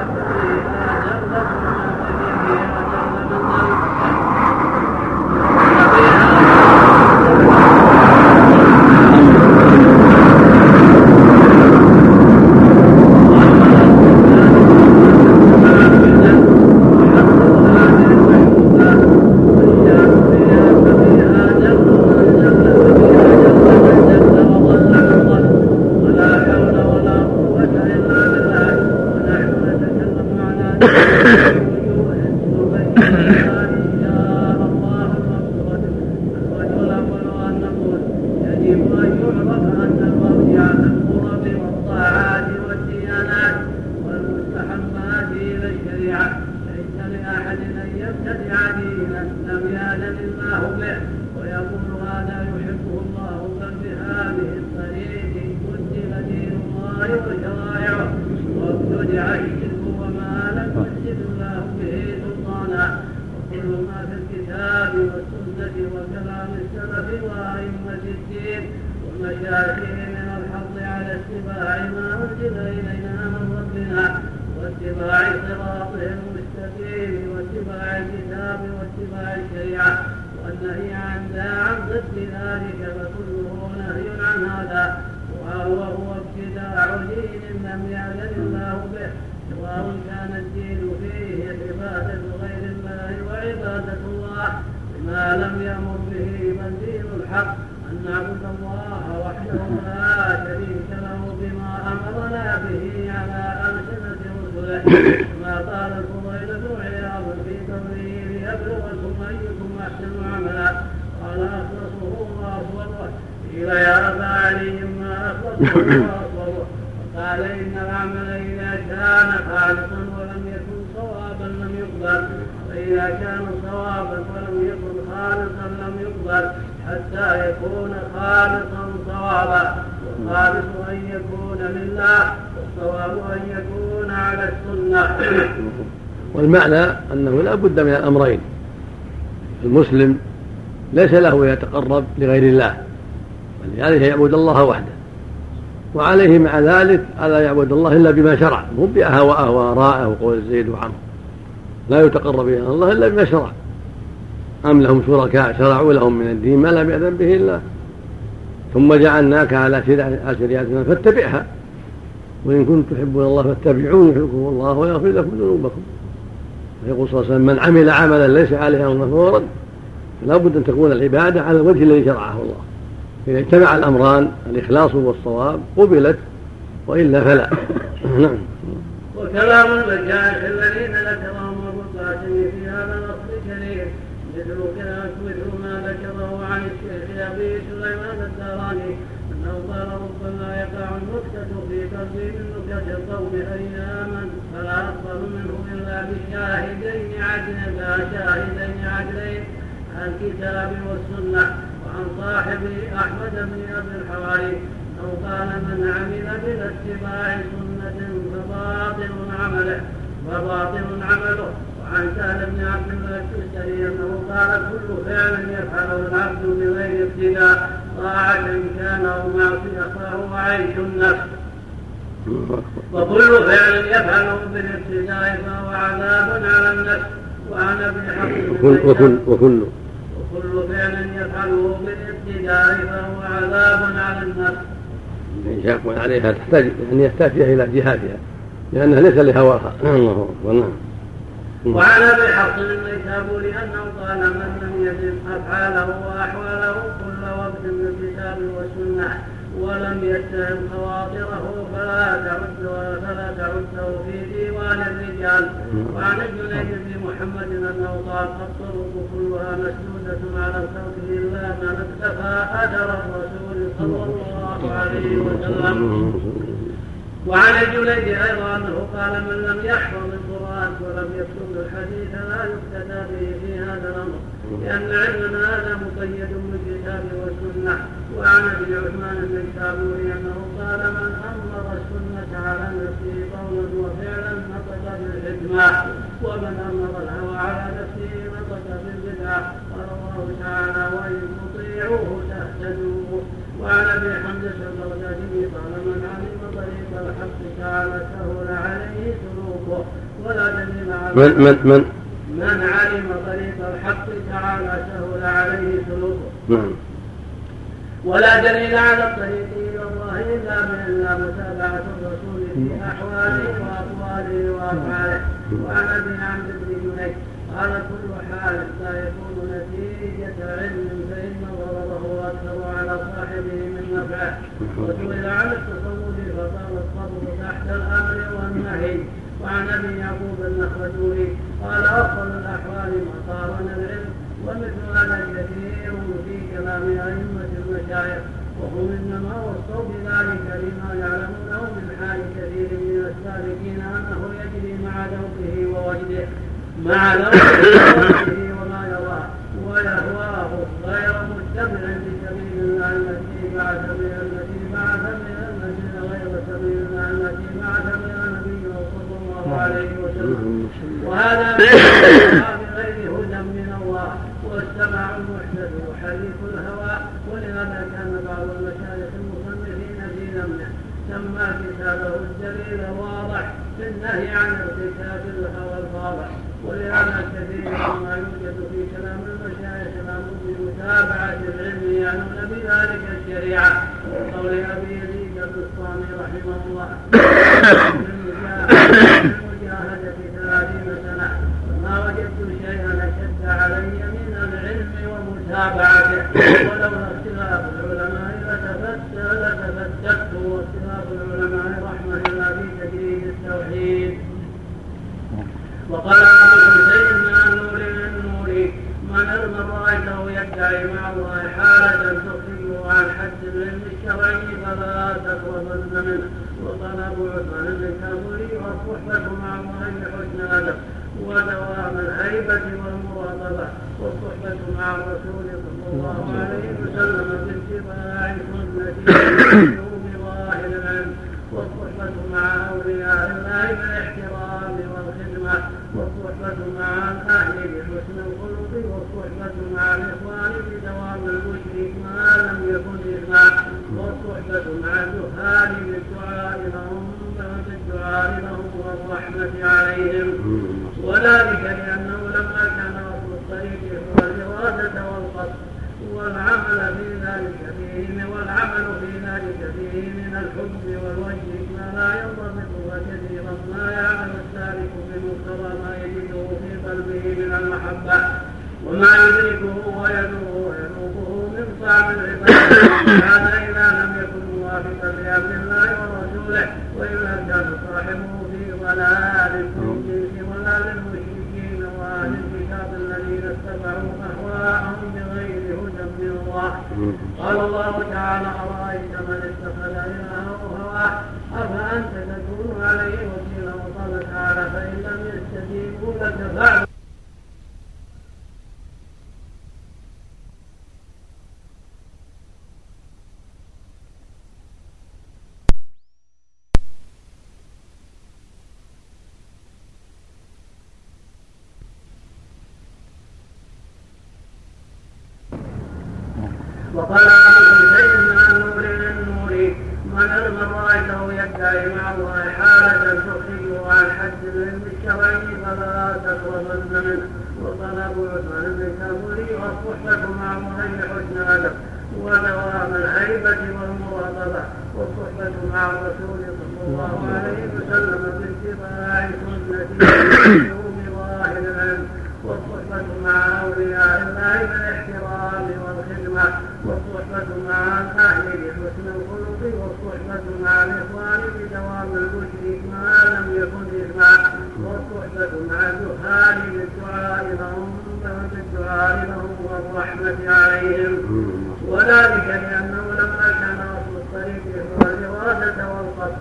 الله وحده لا شريك له. بما أمرنا به على ألسنة رسله ما قال الفضيلة عياض في قوله ليبلغكم أيكم أحسن عملا قال أخلصه الله وضعه قيل يا أبا علي ما أخلصه الله والمعنى أنه لا بد من الأمرين. المسلم ليس له يتقرب لغير الله ولذلك يعبد الله وحده. وعليه مع ذلك ألا يعبد الله إلا بما شرع. مو بأهواءه وآراءه وقول زيد وعمر. لا يتقرب إلى الله إلا بما شرع. أم لهم شركاء شرعوا لهم من الدين ما لم يأذن به الله. ثم جعلناك على شريعتنا فاتبعها. وإن كنتم تحبون الله فاتبعوني يحبكم الله ويغفر لكم ذنوبكم. يقول صلى الله عليه وسلم من عمل عملا ليس عليه امرنا فهو رد فلا بد أن تكون العبادة على الوجه الذي شرعه الله. إذا اجتمع الأمران الإخلاص والصواب قبلت وإلا فلا. نعم. وكلام الذين إلا بشاهدين عدل شاهدين عدلين الكتاب والسنة وعن صاحبه أحمد بن أبي الحواري أو قال من عمل بلا اتباع سنة فباطل عمله وباطل عمله. وعن سهل بن عبد الله التستري أنه قال كل فعل يفعله العبد بغير ابتداء طاعة كان أو معصية فهو عيش النفس. وكل فعل يفعله بالابتداء فهو عذاب على النفس وعن ابي حفص وكل وكل. وكل فعل يفعله بالابتداء فهو عذاب على النفس. إن شاق عليها تحتاج أن يحتاج إلى جهادها لأنها ليس لهواها. الله أكبر نعم. وعن ابي حفص النيسابوري انه قال من لم يزد أفعاله وأحواله كل وقت بالكتاب والسنة. ولم يتهم خواطره فلا تعد فلا تعده في ديوان الرجال. وعن الجنيد بن محمد أنه قال الطرق كلها مسدودة على الخلق إلا من اكتفى اثر الرسول صلى الله عليه وسلم. وعن الجليد أيضا أنه قال من لم يحفظ القرآن ولم يكتب الحديث لا يقتدى به في هذا الأمر لأن علمنا هذا مقيد بالكتاب والسنة. وعن ابي عثمان النيسابوري إنه قال من أمر السنة على نفسه قولا وفعلا نطق بالحكمة ومن أمر الهوى على نفسه نطق بالبدعة. قال الله تعالى وإن تطيعوه تهتدوا. وعن ابي حمزه البغدادي قال من علم طريق الحق تعالى سهل عليه سلوكه. ولا دليل على من من من من علم طريق الحق تعالى سهل عليه سلوكه. نعم. ولا دليل على الطريق إلى الله إلا من الا متابعة الرسول في أحواله وأقواله وأفعاله. وعن أبي عمرو بن جنيد قال كل حال لا يكون نتيجة علم فإن ضرره أكثر على صاحبه من نفعه. وسئل عن التصوف فقال الصبر تحت الأمر والنهي. وعن أبي يعقوب النخرجوري قال أفضل الأحوال ما قارن العلم ومثل هذا كثير في كلام أئمة المشايخ وهم إنما وصوا بذلك لما يعلمونه من حال كثير من السالكين أنه يجري مع ذوقه ووجده مع ذوقه وما يراه ويهواه غير متبع لسبيل الله التي بعث بها التي بعث بها الذين غير سبيل الله التي بعث بها نبيه صلى الله عليه وسلم. وهذا بغير هدى من الله والسمع المحدث وحديث الهوى ولهذا كان بعض المشايخ المصنفين في ذمه سمى كتابه الجليل واضح في النهي عن ارتكاب الهوى الفاضح ولهذا كثير مما يوجد في كلام المشايخ الامر بمتابعه العلم يعنون بذلك الشريعة. قول ابي يزيد البسطامي رحمه الله Allah'a وقال عبد شيء مع النور للنور من من رايته يدعي مع الله حالة تخرجه عن حد العلم الشرعي فلا تقربن منه وقال ابو عثمان بن كابوري والصحبة مع غير حسن ادب ودوام الهيبة والمراقبة والصحبة مع الرسول صلى الله عليه وسلم باتباع سنته بظاهر العلم والصحبة مع أولياء الله بالاحترام والخدمة والصحبة مع الأهل بحسن الخلق والصحبة مع الإخوان بدوام البشر ما لم يكن إثما والصحبة بالدعاء لهم والرحمة عليهم وذلك لأنه لما كان أصل الطريق هو الإرادة والقصد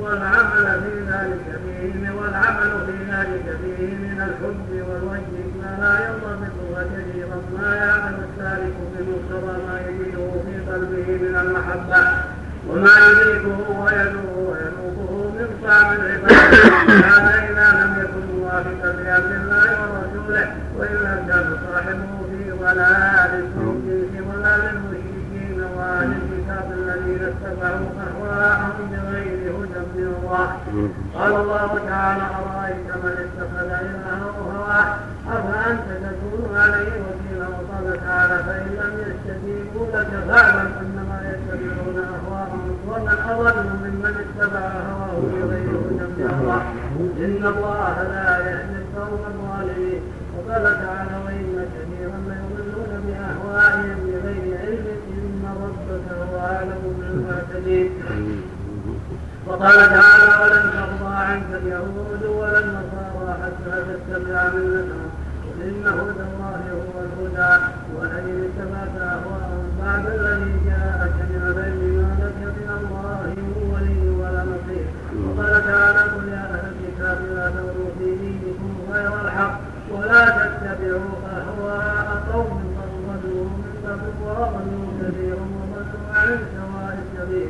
والعمل في ذلك فيه والعمل في ذلك فيه من الحب والوجه ما لا ينضبط وكثيرا ما يعمل السالك بمقتضى ما يجده في قلبه من المحبة وما يريده ويدعو ويذوقه من طعم العبادة هذا وإلا كان صاحبه في ضلال الجنس ولا للمشركين وأهل الكتاب الذين اتبعوا أهواءهم بغير هدى من الله قال الله تعالى أرأيت من اتخذ إلهه هواه أفأنت تكون عليه وكيلا وقال تعالى فإن لم يستجيبوا لك فاعلم أنما يتبعون أهواءهم ومن أضل ممن اتبع هواه بغير هدى من الله إن الله لا يهدي القوم وقال تعالى وإن كثيرا ليضلون بأهوائهم بغير علم إن ربك هو أعلم بالمعتدين وقال تعالى ولن ترضى عنك اليهود ولا النصارى حتى تتبع ملتهم. قل إن هدى الله هو الهدى ولئن اتبعت أهواءهم بعد الذي جاءك قبل وضلوا كثيرا وضلوا عن سواء السبيل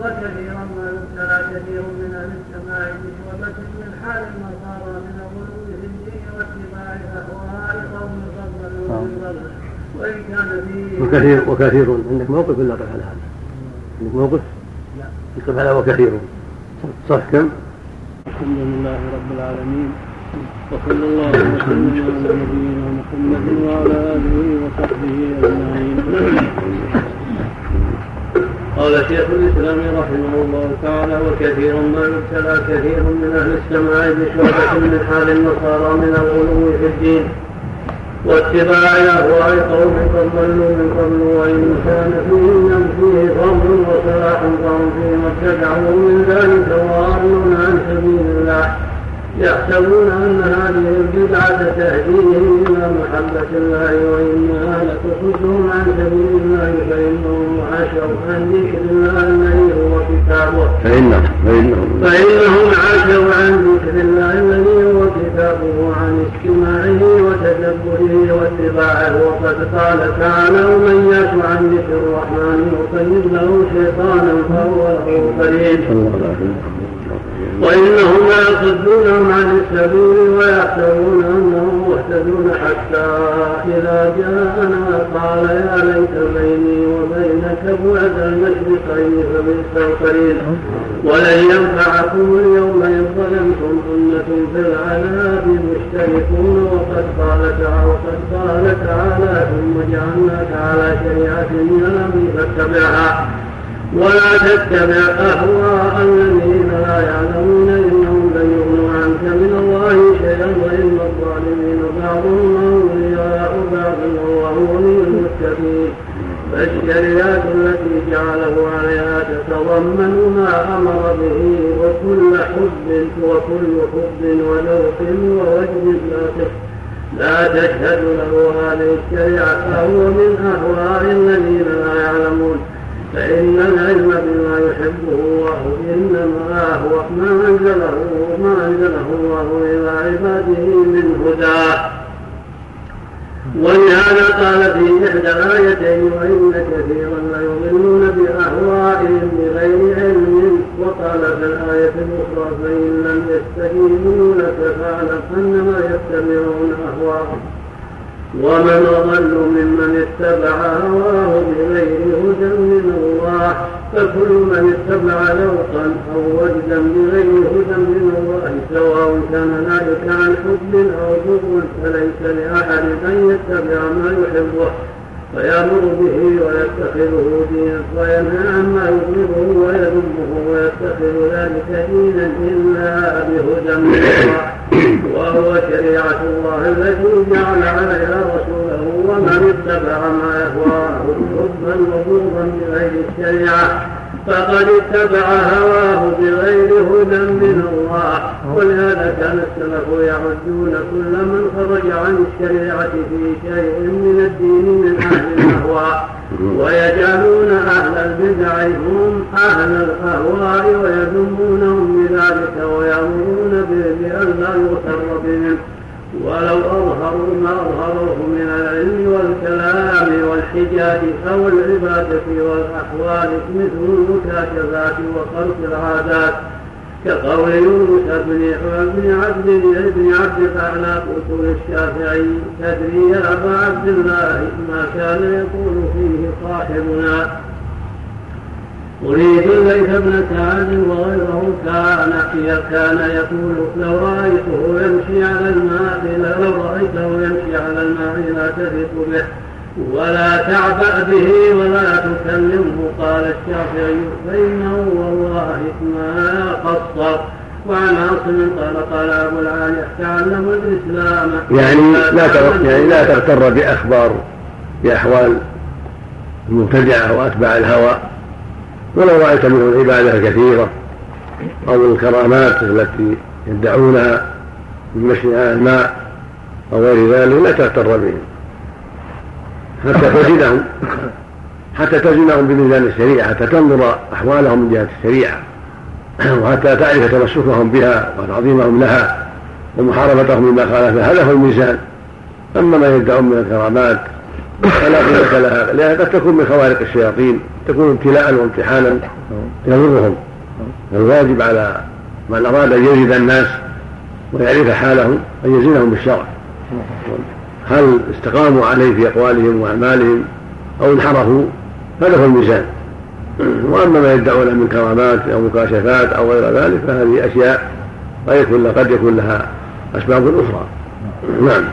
وكثيرا ما يبتلى كثير من أهل السماء بشعبة من حال النصارى من الغلو في الدين واتباع اهواء قوم قبل وان كان فيه وكثير وكثير عندك موقف ولا قف على هذا؟ عندك موقف؟ لا يقف على وكثير صح كم؟ الحمد لله رب العالمين وصلى الله وسلم على نبينا محمد وعلى آله وصحبه أجمعين. قال شيخ الإسلام رحمه الله تعالى وكثير ما يبتلى كثير من أهل السماء بشعبة من حال النصارى من الغلو في الدين. واتباع اهواء قوم قد ضلوا من قبل وإن كان فيهم فيه فضل وصلاح فهم فيما ابتدعوا من ذلك وارون عن سبيل الله. يحسبون أن هذه البدعة تهديهم إلى محبة الله وإنها لتصدهم عن سبيل الله فإنهم عاشوا عن ذكر الله الذي هو كتابه. فإنهم فإنهم فإنهم عاشوا عن ذكر الله الذي هو كتابه عن استماعه وتدبره واتباعه. وقد قال تعالى ومن يعش عن ذكر الرحمن يقيد له شيطانا فهو له قريب. وإنهم ليصدونهم عن السبيل ويحسبون أنهم مهتدون حتى إذا جاءنا قال يا ليت بيني وبينك بعد المشرقين فبئس القرين ولن ينفعكم اليوم إن ظلمتم أنكم في العذاب مشتركون وقد قال تعالى وقد قال تعالى ثم جعلناك على شريعة من الأمر فاتبعها. ولا تتبع أهواء الذين لا يعلمون إنهم لن يغنوا عنك من الله شيئا وإن الظالمين بعضهم أولياء بعض والله ولي المتقين. فالشريعة التي جعله عليها تتضمن ما أمر به وكل حب وكل حب وذوق ووجه لا لا تشهد له هذه الشريعة فهو من أهواء الذين لا يعلمون. فإن العلم بما يحبه الله إنما هو ما أنزله ما أنزله الله إلى عباده من هداه ولهذا قال في إحدى الآيتين وإن كثيرا ليضلون بأهوائهم بغير علم وقال في الآية الأخرى فإن لم يستجيبوا لك فاعلم أنما يتبعون أهواءهم. ومن أضل ممن اتبع هواه بغير هدى فكل من اتبع ذوقا أو وجدا بغير هدى من الله سواء كان ذلك عن حب أو بغض فليس لأحد أن يتبع ما يحبه. فيأمر به ويتخذه دينا وينهى عما يبغضه ويذمه ويتخذ ذلك دينا إلا بهدى من الله وهو شريعة الله التي جعل عليها رسوله ومن اتبع ما يهواه حبا وبغضا بغير الشريعة. فقد اتبع هواه بغير هدى من الله. ولهذا كان السلف يعدون كل من خرج عن الشريعة في شيء من الدين من أهل الأهواء ويجعلون أهل البدع هم أهل الأهواء ويذمونهم بذلك ويأمرون بأن لا يغتر بهم. ولو أظهروا ما أظهروه من العلم والكلام والحجاج أو العبادة والأحوال مثل المكاشفات وخلق العادات. كقول يونس بن بن عبد بن عبد الأعلى قلت للشافعي تدري يا أبا عبد الله ما كان يقول فيه صاحبنا؟ أريد الليث بن سعد وغيره كان كان يقول لو رأيته يمشي على الماء لو رأيته يمشي على الماء لا تثق به. ولا تعبأ به ولا تكلمه. قال الشافعي فإنه والله ما قصر. وعن عاصم قال قال أبو العالي تعلم الإسلام. يعني لا يعني لا تغتر بأخبار بأحوال المبتدعة وأتباع الهوى. ولو رأيت منهم العبادة الكثيرة أو الكرامات التي يدعونها من مشي الماء أو غير ذلك لا تغتر بهم. حتى تزنهم حتى تزنهم بميزان الشريعة حتى تنظر أحوالهم من جهة الشريعة وحتى تعرف تمسكهم بها وتعظيمهم لها ومحاربتهم مما خالفها هذا هو الميزان. أما ما يدعون من الكرامات فلا قيمة لها. لأنها قد تكون من خوارق الشياطين تكون ابتلاء وامتحانا. يضرهم. الواجب على من أراد أن يزيد الناس ويعرف حالهم أن يزينهم بالشرع هل استقاموا عليه في أقوالهم وأعمالهم أو انحرفوا هذا هو الميزان. وأما ما يدعون من كرامات أو مكاشفات أو غير ذلك فهذه أشياء قد يكون لها أسباب أخرى. نعم.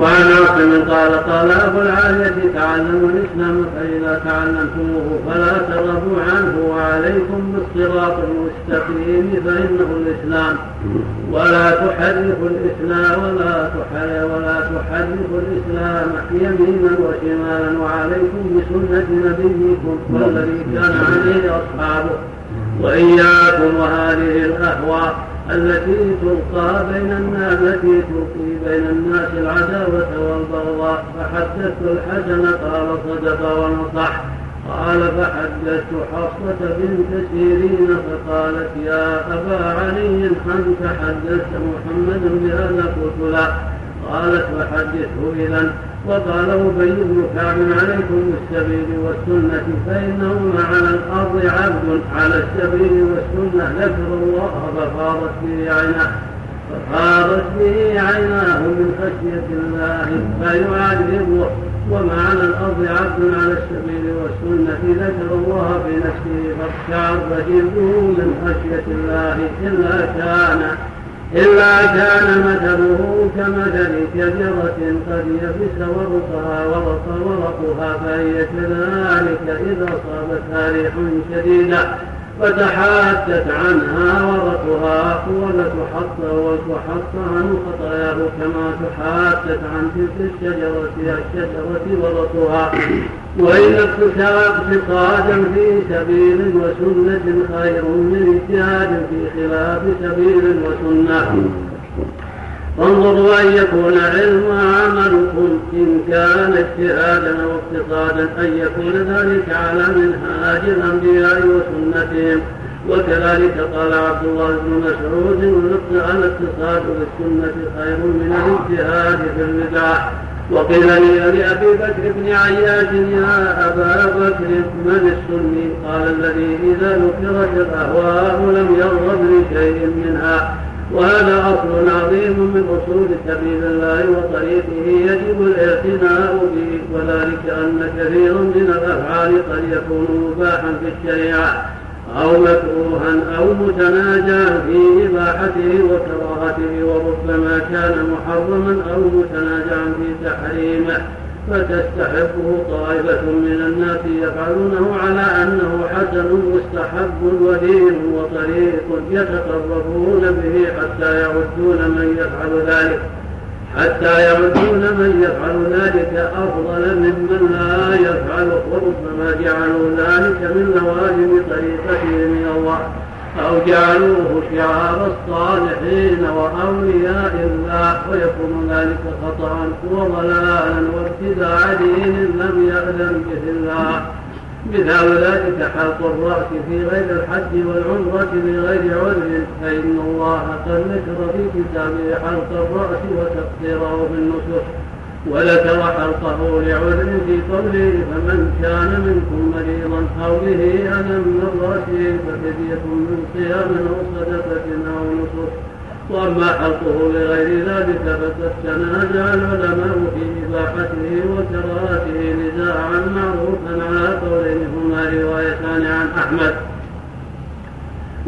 وعن عاصم قال قال أبو العالية تعلموا الإسلام فإذا تعلمتموه فلا ترغبوا عنه وعليكم بالصراط المستقيم فإنه الإسلام. ولا تحرفوا الإسلام ولا ولا تحرفوا الإسلام يمينا وشمالا وعليكم بسنة نبيكم والذي كان عليه أصحابه. وإياكم وهذه الأهواء. التي تلقى بين الناس التي تلقي بين الناس العداوة والبغضاء. فحدثت الحسن قال صدق ونصح. قال فحدثت حصة بنت سيرين فقالت يا أبا علي أنت حدثت محمدا بهذا قلت قالت فحدثه إذا وقال أبي بن كعب عليكم بالسبيل والسنة فإنهما على الأرض عبد على السبيل والسنة ذكر الله ففاضت به عيناه. ففاضت به عيناه من خشية الله فيعذبه. وما على الأرض عبد على السبيل والسنة ذكر الله في نفسه فاقشعر من خشية الله إلا كان. إلا كان مثله كمثل شجرة قد يبس ورقها ورق ورقها فهي كذلك إذا صابتها ريح شديدة. فتحاتت عنها ورقها ولتحط عن خطاياه كما تحاتت عن تلك الشجرة الشجرة ورقها وإن اقتصادا في سبيل وسنة خير من اجتهاد في خلاف سبيل وسنة. فانظروا أن يكون علم عملكم إن كان اجتهادا أو اقتصادا أن يكون ذلك على منهاج الأنبياء وسنتهم. وكذلك قال عبد الله بن مسعود الاقتصاد بالسنة خير من الاجتهاد في البدع. وقيل لأبي بكر بن عياش يا أبا بكر من السني قال الذي إذا ذكرت الأهواء لم يرغب لشيء منها. وهذا أصل عظيم من أصول سبيل الله وطريقه يجب الاعتناء به وذلك أن كثيرا من الأفعال قد يكون مباحا في الشريعة أو مكروها أو متناجا في إباحته وكراهته وربما كان محرما أو متناجا في تحريمه. فتستحبه طائفة من الناس يفعلونه على أنه حسن مستحب ودين وطريق يتقربون به حتى يعدون من يفعل ذلك. حتى يعدون من يفعل ذلك أفضل ممن لا يفعله وربما جعلوا ذلك من لوازم طريقته من الله. أو جعلوه شعار الصالحين وأولياء الله ويكون ذلك خطأ وضلالا وابتداع دين لم يأذن به الله. مثال ذلك حلق الرأس في غير الحج والعمرة بغير عذر فإن الله قد ذكر في كتابه حلق الرأس وتقصيره بالنسك وذكر حلقه لعذر في قوله فمن كان منكم مريضا أو به أذى من رأسه ففدية من صيام أو صدقة أو نسك وأما حلقه لغير ذلك فقد تنازع العلماء في إباحته وكراهته نزاعا معروفا على قولين هما روايتان عن أحمد.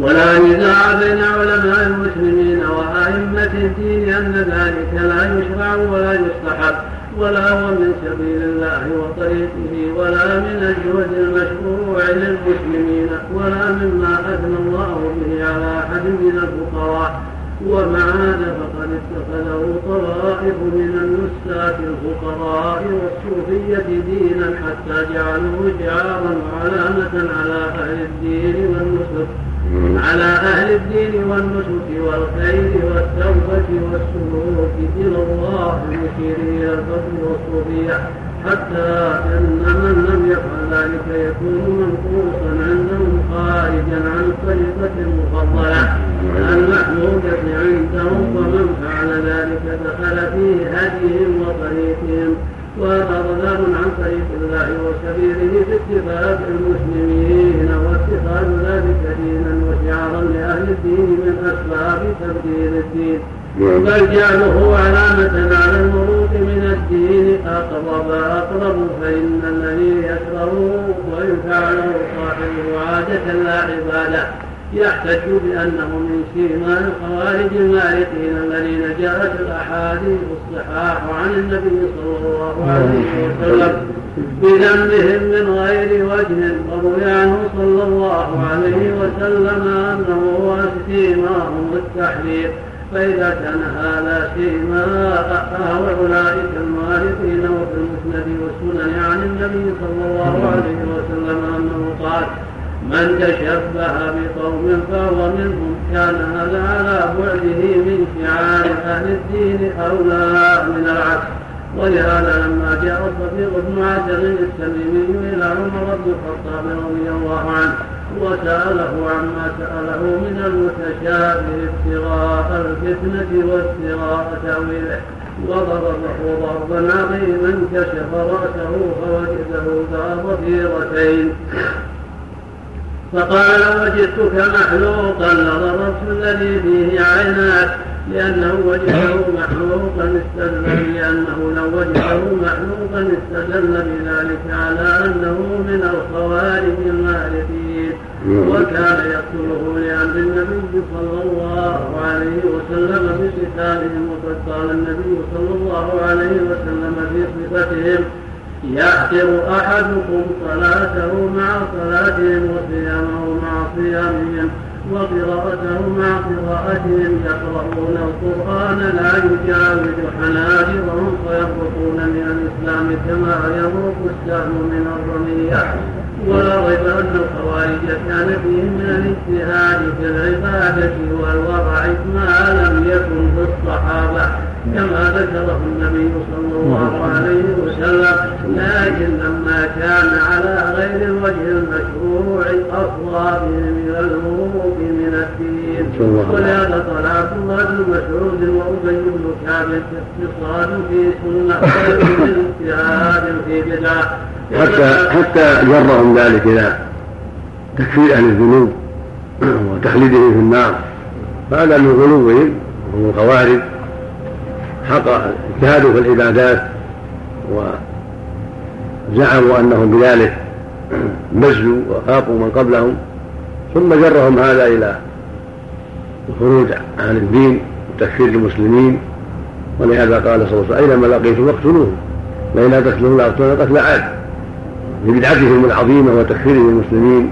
ولا نزاع بين علماء المسلمين وأئمة الدين أن ذلك لا يشرع ولا يستحب ولا هو من سبيل الله وطريقه ولا من الجهد المشروع للمسلمين ولا مما أثنى الله به على أحد من الفقراء. ومع هذا فقد اتخذه طوائف من النساك الفقراء والصوفية دينا حتى جعلوه شعارا وعلامة على أهل الدين والنسك. على أهل الدين والنسك والخير والتوبة والسلوك إلى الله إلى الفضل والصوفية حتى إن من لم يفعل ذلك يكون منقوصا عندهم خارجا عن الطريقة المفضلة المحمودة عندهم ومن فعل ذلك دخل في هديهم وطريقهم؟ وهذا ضلال عن طريق الله وسبيله باتفاق المسلمين. واتخاذ ذلك دينا وشعارا لأهل الدين من أسباب تبديل الدين. نعم. بل جعله علامة على المروق من الدين. أقرب أقرب فإن الذي يكره ويفعله صاحبه عادة لا عبادة. يحتج بأنه من سيما الخوارج المالكين الذين جاءت الأحاديث الصحاح عن النبي صلى الله عليه وسلم. بذنبهم من غير وجه وروي عنه صلى الله عليه وسلم أنه هو سيماهم التحرير فإذا كان هذا سيما أولئك المالكين وفي المسند والسنن عن النبي صلى الله عليه وسلم أنه قال من تشبه بقوم فهو منهم كان هذا على بعده من شعار أهل الدين أولى من العكس ولهذا لما جاء الصديق بن عجل التميمي إلى عمر بن الخطاب رضي الله عنه وسأله عما سأله من المتشابه ابتغاء الفتنة وابتغاء تأويله. وضربه ضربا عظيما كشف رأسه فوجده ذا ضفيرتين. فقال وجدتك محلوقا لضربت الذي فيه عيناك. لأنه وجده محلوقا استدل لأنه لو وجده محلوقا استدل بذلك على أنه من الخوارج المالكين وكان يقتله لأمر النبي صلى الله عليه وسلم بقتالهم وقد قال النبي صلى الله عليه وسلم في صفتهم يحقر أحدكم صلاته مع صلاتهم وصيامه مع صيامهم. وقراءته مع قراءتهم يقرؤون القرآن لا يجاوز حناجرهم فيربطون من الإسلام كما يمرق السهم من الرمية. ولا ريب أن الخوارج كان فيهم من الاجتهاد في العبادة والورع ما لم يكن في الصحابة كما ذكره النبي صلى الله عليه وسلم لكن لما كان على غير الوجه المشروع أفضى بهم إلى من عبد الله بن مسعود وأبي بن كعب اقتصاد في سنة في بدعة حتى حتى جرهم ذلك إلى تكفير أهل الذنوب وتخليدهم في النار. هذا من غلوهم وهم الخوارج حق اجتهادوا في العبادات وزعموا أنهم بذلك مزوا وخافوا من قبلهم. ثم جرهم هذا إلى الخروج عن الدين وتكفير المسلمين ولهذا قال صلى الله عليه وسلم اينما لقيتم فاقتلوهم لئن لا لاقتلون قتل عاد لبدعتهم العظيمة وتكفيرهم المسلمين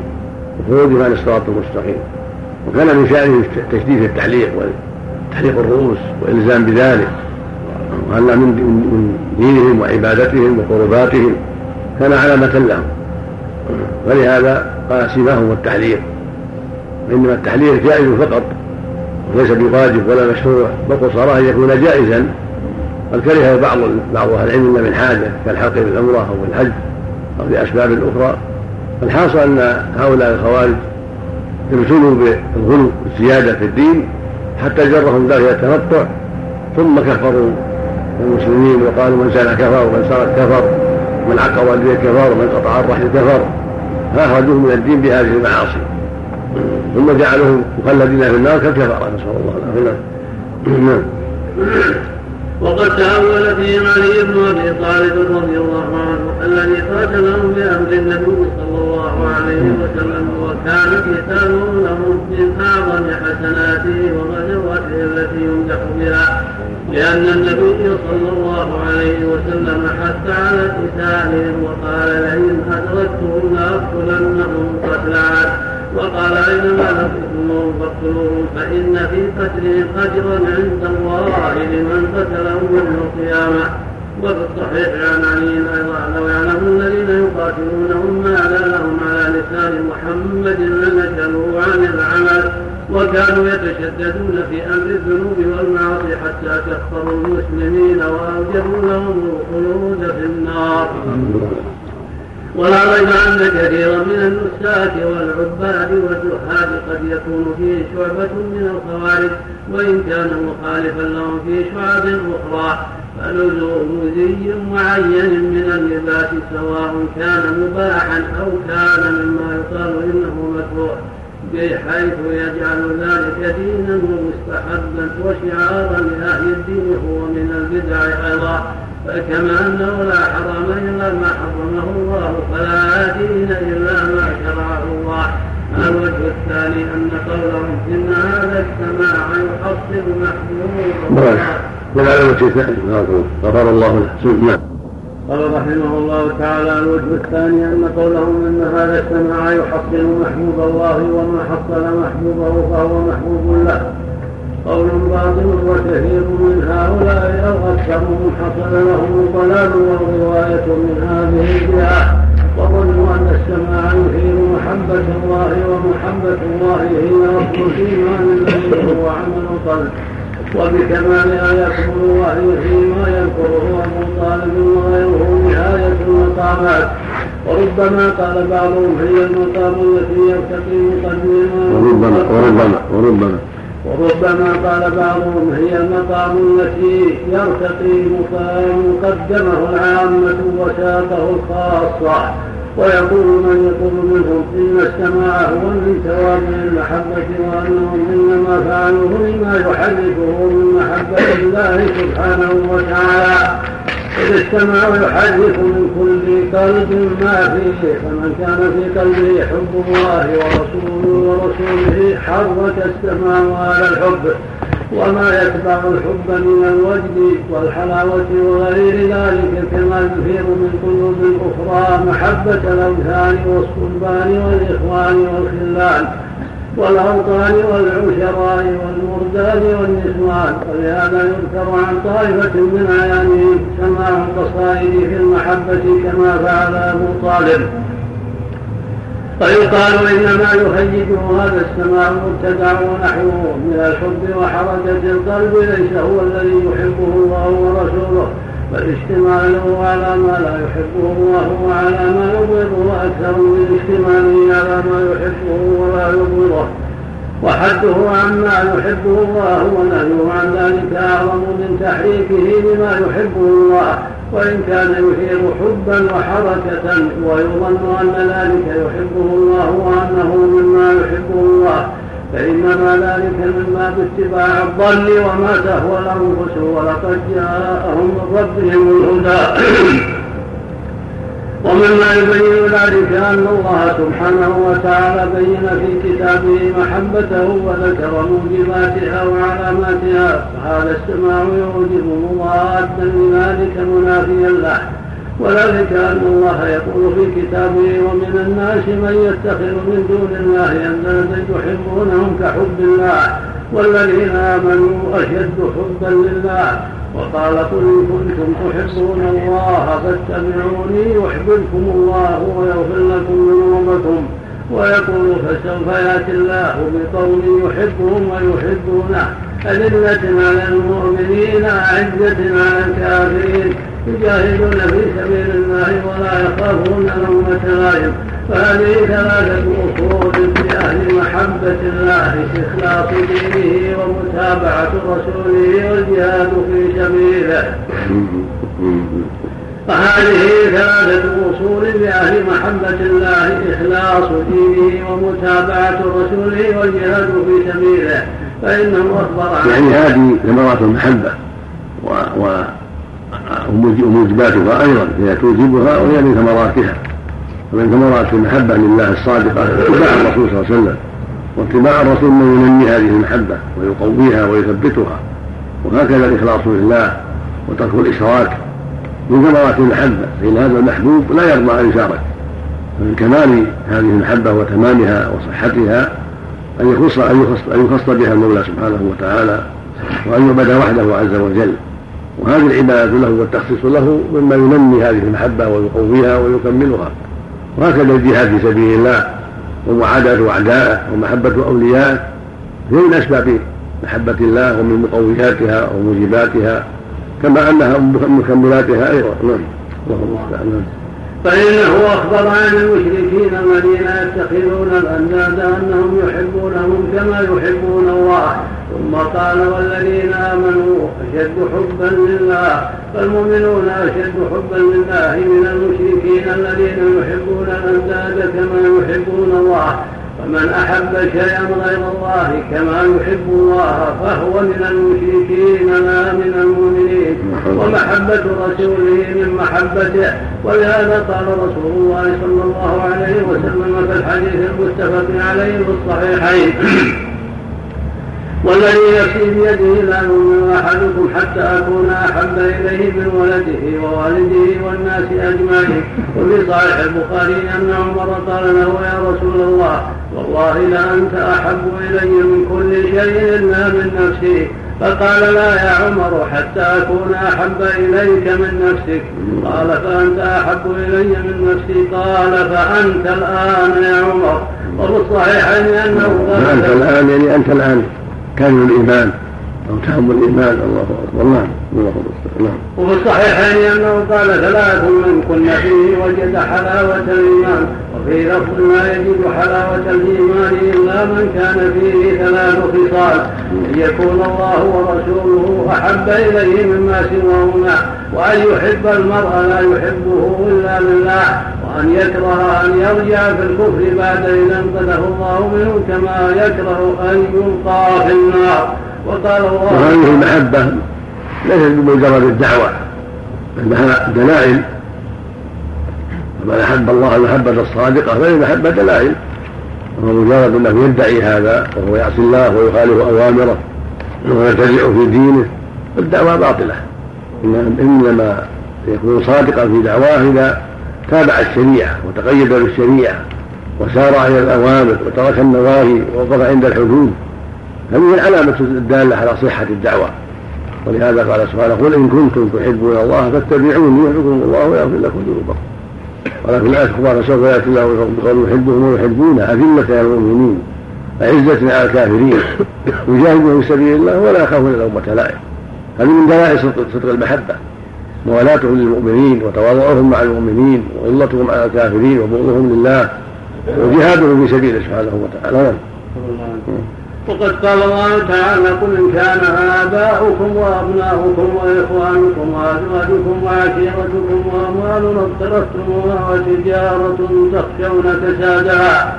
وخروجهم عن الصراط المستقيم. وكان من شأنهم تشديد التعليق وتحليق الرؤوس والإلزام بذلك. وأن من دينهم وعبادتهم وقرباتهم؟ كان علامة لهم. ولهذا قال سيماهم التحليق وإنما التحليق جائز فقط وليس بواجب ولا مشروع قصارى أن يكون جائزا. قد كره بعض بعض أهل العلم من حاجة كالحق بالعمرة أو بالحج أو لأسباب أخرى. الحاصل أن هؤلاء الخوارج ابتلوا بالغلو والزيادة في الدين حتى جرهم ذلك إلى التنطع ثم كفروا. المسلمين وقالوا من سال كفر ومن سرق كفر ومن عق والديه كفر ومن قطع الرحم كفر. فأخرجوهم من الدين بهذه المعاصي. ثم جعلوهم مخلدين في النار كالكفرة نسأل الله العافية. نعم. وقد تأول فيهم علي بن أبي طالب رضي الله عنه الذي قاتلهم بأمر النبي صلى الله عليه وسلم وكان قتاله لهم من أعظم حسناته وغزواته التي يمدح بها لأن النبي صلى الله عليه وسلم حث على قتالهم وقال لئن أدركتهم لأقتلنهم قتلا. وقال أينما لقيتموهم فاقتلوهم فإن في قتلهم أجرا عند الله لمن قتلهم يوم القيامة. وفي الصحيح عن علي أيضا لو يعلم الذين يقاتلونهم ماذا لهم على لسان محمد لنشلوا عن العمل وكانوا يتشددون في أمر الذنوب والمعاصي حتى كفروا المسلمين وأوجبوا لهم الخلود في النار. ولا ريب أن كثيرا من النساك والعباد والزهاد قد يكون فيه شعبة من الخوارج وإن كان مخالفا لهم في شعب أخرى فلزوم زي معين من اللباس سواء كان مباحا أو كان مما يقال إنه مكروه بحيث يجعل ذلك دينا ومستحبا وشعارا لأهل الدين هو من البدع أيضا. فكما أنه لا حرام إلا ما حرمه الله فلا دين إلا ما شرعه الله. الوجه الثاني أن قولهم إن هذا السماع يحصل الوجه الثاني. غفر الله له نعم. قال رحمه الله تعالى الوجه الثاني أن قولهم أن هذا السماع يحصل محبوب الله وما حصل محبوبه فهو محبوب له. قول باطل وكثير من هؤلاء أو اكثرهم حصل لهم الضلال والرواية من هذه البدعه وظنوا أن السماع يثير محبة الله ومحبة الله هي اصل الإيمان الذي هو عمل القلب وبكمالها يكمل وهي فيما يذكره ابو طالب وغيره نهاية المقامات. وربما قال بعضهم هي المقام التي يرتقي مقدمها. وربما وربما وربما. وربما قال بعضهم هي المقام التي يرتقي مقدمه العامة وساقه الخاصة. ويقول من يقول منهم إن السماع هو من توابع المحبة وأنهم إنما فعلوه لما يحركه من محبة الله سبحانه وتعالى. السمع يحرك من كل قلب ما فيه فمن كان في قلبه حب الله ورسوله ورسوله حرك السماع على الحب وما يتبع الحب من الوجد والحلاوة وغير ذلك كما يثير من قلوب أخرى محبة الأوثان والصلبان والإخوان والخلان والأوطان والعشراء والمرداد والنسوان ولهذا يذكر عن طائفة من أعيانهم سماع القصائد في المحبة كما فعل أبو طالب. فيقال إنما يهيجه هذا السماع مبتدع ونحوه من الحب وحركه القلب ليس هو الذي يحبه الله ورسوله. اشتماله على ما لا يحبه الله وعلى ما يبغضه أكثر من اشتماله على ما يحبه ولا يبغضه. وحده عما يحبه الله ونهيه عن ذلك أعظم من تحريكه لما يحبه الله. وإن كان يثير حبا وحركة ويظن أن ذلك يحبه الله وأنه مما يحبه الله. فإنما ذلك مما باتباع الظن وما تهوى الأنفس ولقد جاءهم من ربهم الهدى. ومما يبين ذلك أن الله سبحانه وتعالى بين في كتابه محبته وذكر موجباتها وعلاماتها. فهذا السماع يوجب مضادا لذلك منافيا له. وذلك أن الله يقول في كتابه ومن الناس من يتخذ من دون الله أندادا يحبونهم كحب الله والذين آمنوا أشد حبا لله وقال قل إن كنتم تحبون الله فاتبعوني يحببكم الله ويغفر لكم ذنوبكم ويقول فسوف يأتي الله بقوم يحبهم ويحبونه أذلة على المؤمنين أعزة على الكافرين يجاهدون في سبيل الله ولا يخافون لومة لائم فهذه ثلاثة أصول لأهل محبة الله إخلاص دينه ومتابعة رسوله والجهاد في سبيله. فهذه ثلاثة أصول لأهل محبة الله إخلاص دينه ومتابعة رسوله والجهاد في سبيله. فإنه أخبر عن يعني هذه ثمرات المحبة و, و... وموجباتها أيضا هي توجبها وهي من ثمراتها. ومن ثمرات المحبة لله الصادقة اتباع الرسول صلى الله عليه وسلم. واتباع الرسول من ينمي هذه المحبة ويقويها ويثبتها. وهكذا الإخلاص لله وترك الإشراك. من ثمرات المحبة فإن هذا المحبوب لا يرضى أن يشارك فمن كمال هذه المحبة وتمامها وصحتها أن يخص أن يخص أن يخص بها المولى سبحانه وتعالى وأن يعبد وحده عز وجل. وهذه العبادة له والتخصيص له مما ينمي هذه المحبة ويقويها ويكملها. وهكذا الجهاد في سبيل الله ومعاداة أعدائه ومحبة أوليائه هي من أسباب محبة الله ومن مقوياتها وموجباتها كما أنها من مكملاتها أيضا. نعم. اللهم المستعان فإنه أخبر عن المشركين الذين يتخذون الأنداد أنهم يحبونهم كما يحبون الله. ثم قال والذين آمنوا أشد حبا لله فالمؤمنون أشد حبا لله من المشركين الذين يحبون الأنداد كما يحبون الله ومن أحب شيئا غير الله كما يحب الله فهو من المشركين لا من المؤمنين. ومحبة رسوله من محبته ولهذا قال رسول الله صلى الله عليه وسلم في الحديث المتفق عليه في الصحيحين والذي نفسي بيده لا يؤمن أحدكم حتى أكون أحب إليه من ولده ووالده والناس أجمعين. وفي صحيح البخاري أن عمر قال له يا رسول الله والله لانت أحب إلي من كل شيء إلا من نفسي. فقال لا يا عمر حتى أكون أحب إليك من نفسك. قال فأنت أحب إلي من نفسي؟ قال فأنت الآن يا عمر. وفي الصحيحين أنه قال أنت الآن يعني أنت الآن. كامل الإيمان. أو تام الإيمان. الله أكبر. نعم الله نعم. وفي الصحيحين أنه قال ثلاث من كن فيه وجد حلاوة الإيمان وفي لفظ ما يجد حلاوة الإيمان إلا من كان فيه ثلاث خصال. أن يكون الله ورسوله أحب إليه مما سواهما وأن يحب المرء لا يحبه إلا لله وأن يكره أن يرجع في الكفر بعد إذا أنقذه الله منه كما يكره أن يلقى في النار. وهذه المحبة ليست بمجرد الدعوة لها دلائل. ومن أحب الله المحبة الصادقة فالمحبة دلائل. وهو مجرد أنه يدعي هذا وهو يعصي الله ويخالف أوامره ويرتجع في دينه. الدعوة باطلة. إنما يكون صادقا في دعواه إذا تابع الشريعة وتقيد بالشريعة وسار إلى الأوامر وترك النواهي ووقف عند الحدود. هذه العلامة الدالة على صحة الدعوة. ولهذا قال سبحانه قل إن كنتم تحبون الله فاتبعوني يحبكم الله ويغفر لكم ذنوبكم. ولكن الآية أخبار سوف يأتي الله بقول يحبهم ويحبونه أذلة على المؤمنين أعزة على الكافرين يجاهدون في سبيل الله ولا يخافون لومة لائم هذه من دلائل صدق المحبة. موالاتهم للمؤمنين وتواضعهم مع المؤمنين وغلتهم على الكافرين وبغضهم لله وجهادهم في سبيله سبحانه وتعالى. نعم. وقد قال الله تعالى قل إن كان اباؤكم وأبناؤكم وإخوانكم وأزواجكم وعشيرتكم وأموال اقترفتموها وتجارة تخشون كسادها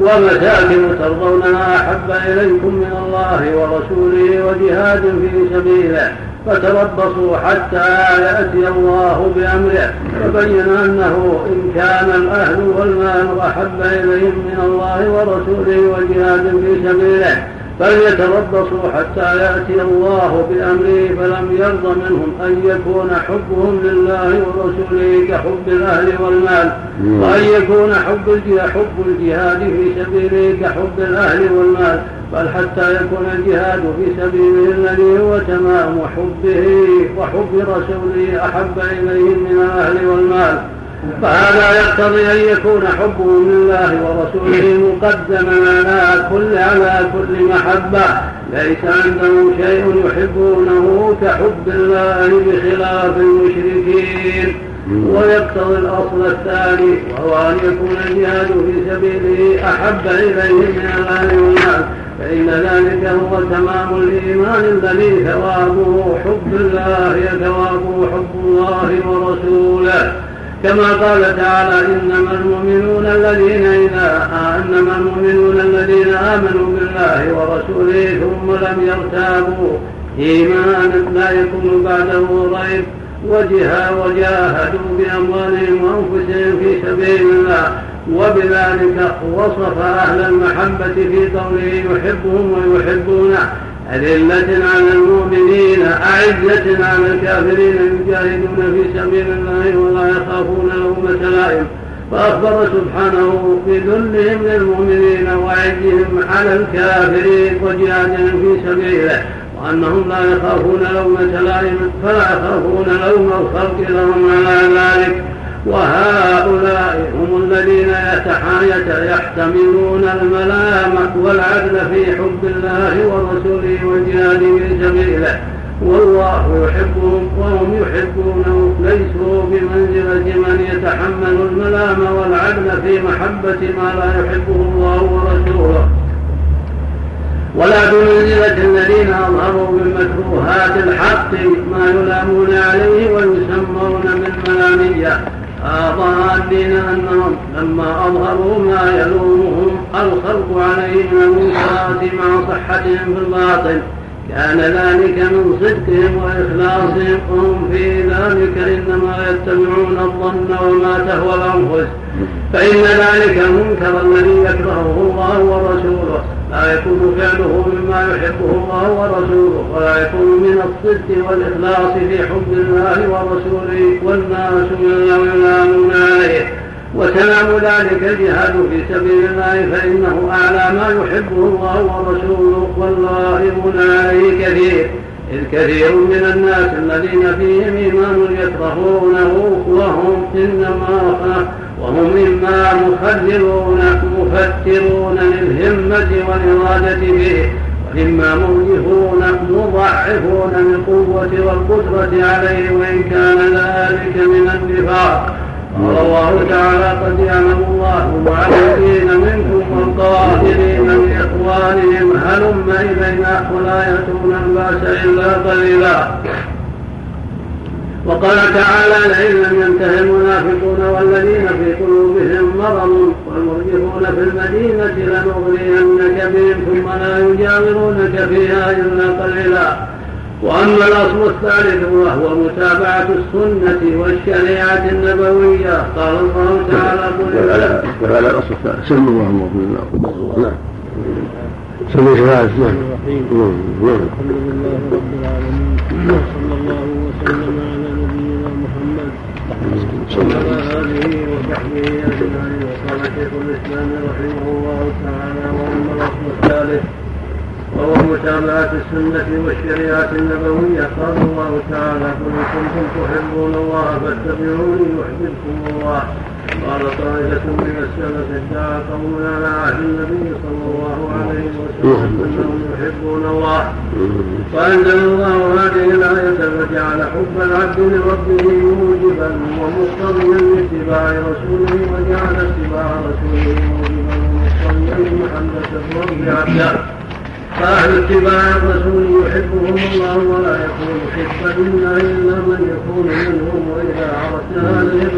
ومساكن ترضونها أحب إليكم من الله ورسوله وجهاد في سبيله. فتربصوا حتى يأتي الله بأمره. فبين أنه إن كان الأهل والمال أحب إليهم من الله ورسوله وجهاد في سبيله. فليتربصوا حتى يأتي الله بأمره فلم يرض منهم أن يكون حبهم لله ورسوله كحب الأهل والمال وأن يكون حب حب الجهاد في سبيله كحب الأهل والمال بل حتى يكون الجهاد في سبيله الذي هو تمام حبه وحب رسوله أحب إليهم من الأهل والمال. فهذا يقتضي أن يكون حبهم لله ورسوله مقدما على كل على كل محبة. ليس عندهم شيء يحبونه كحب الله بخلاف المشركين. ويقتضي الأصل الثاني وهو أن يكون الجهاد في سبيله أحب إليهم من الأهل والمال فإن ذلك هو تمام الإيمان الذي ثوابه حب الله ثوابه حب الله ورسوله. كما قال تعالى إنما المؤمنون الذين إذا إنما المؤمنون الذين آمنوا بالله ورسوله ثم لم يرتابوا إيمانا لا يكون بعده ريب. وجها وجاهدوا بأموالهم وأنفسهم في سبيل الله. وبذلك وصف أهل المحبة في قوله يحبهم ويحبونه. أذلة على المؤمنين أعزة على الكافرين يجاهدون في سبيل الله ولا يخافون لومة لائم فأخبر سبحانه بذلهم للمؤمنين وعزهم على الكافرين وجهادهم في سبيله وأنهم لا يخافون لومة لائم فلا يخافون لوم الخلق لهم على ذلك. وهؤلاء هم الذين يحتملون الملام والعدل في حب الله ورسوله والجهاد في سبيله. والله يحبهم وهم يحبونه. ليسوا بمنزلة من يتحمل الملام والعدل في محبة ما لا يحبه الله ورسوله. ولا بمنزلة الذين أظهروا بالمكروهات الحق ما يلامون عليه ويسمون بالملامية ظانين أنهم لما أظهروا ما يلومهم الخلق عليه من المنكرات مع صحتهم في الباطل. كان ذلك من صدقهم وإخلاصهم وهم في ذلك إنما يتبعون الظن وما تهوى الأنفس. فإن ذلك المنكر الذي يكرهه الله ورسوله. لا يكون فعله مما يحبه الله ورسوله ولا يكون من الصدق والإخلاص في حب الله ورسوله والناس من يلامون عليه وتمام ذلك الجهاد في سبيل الله فإنه أعلى ما يحبه الله ورسوله والغائبون عليه كثير إذ كثير من الناس الذين فيهم إيمان يكرهونه وهم إنما وهم مما مخذلون مفترون للهمة والإرادة به ومما موجهون مضعفون للقوة والقدرة عليه وإن كان ذلك من النفاق. قال الله تعالى قد يعلم الله المعلمين منكم والقائلين لإخوانهم هلم إلينا ولا يأتون البأس إلا قليلا. وقال تعالى لئن لم ينته المنافقون والذين في قلوبهم مرض والمرجفون في المدينة لنغرينك بهم ثم لا يجاورونك فيها إلا قليلا. وأما الأصل الثالث وهو متابعة السنة والشريعة النبوية. قال الله تعالى قل وعلى الأصل الثالث. سلم الله الله نعم. سلم شفاعة نعم. الحمد لله رب العالمين. صلى الله وسلم على نبينا محمد. وعلى آله وصحبه أجمعين. وقال شيخ الإسلام رحمه الله تعالى وأما الأصل الثالث وهو متابعة السنة والشريعة النبوية. قال الله تعالى قل إن كنتم تحبون الله فاتبعوني يحببكم الله. قال طائفة من السلف ادعى قوم على عهد النبي صلى الله عليه وسلم أنهم يحبون الله. فأنزل الله هذه الآية فجعل حب العبد لربه موجبا ومقتضيا لاتباع رسوله وجعل اتباع رسوله موجبا ومقتضيا لمحبه الرب عبده فأهل اتباع الرسول يحبهم الله ولا يكون حبا منا إلا من يكون منهم وإذا عرفت هذه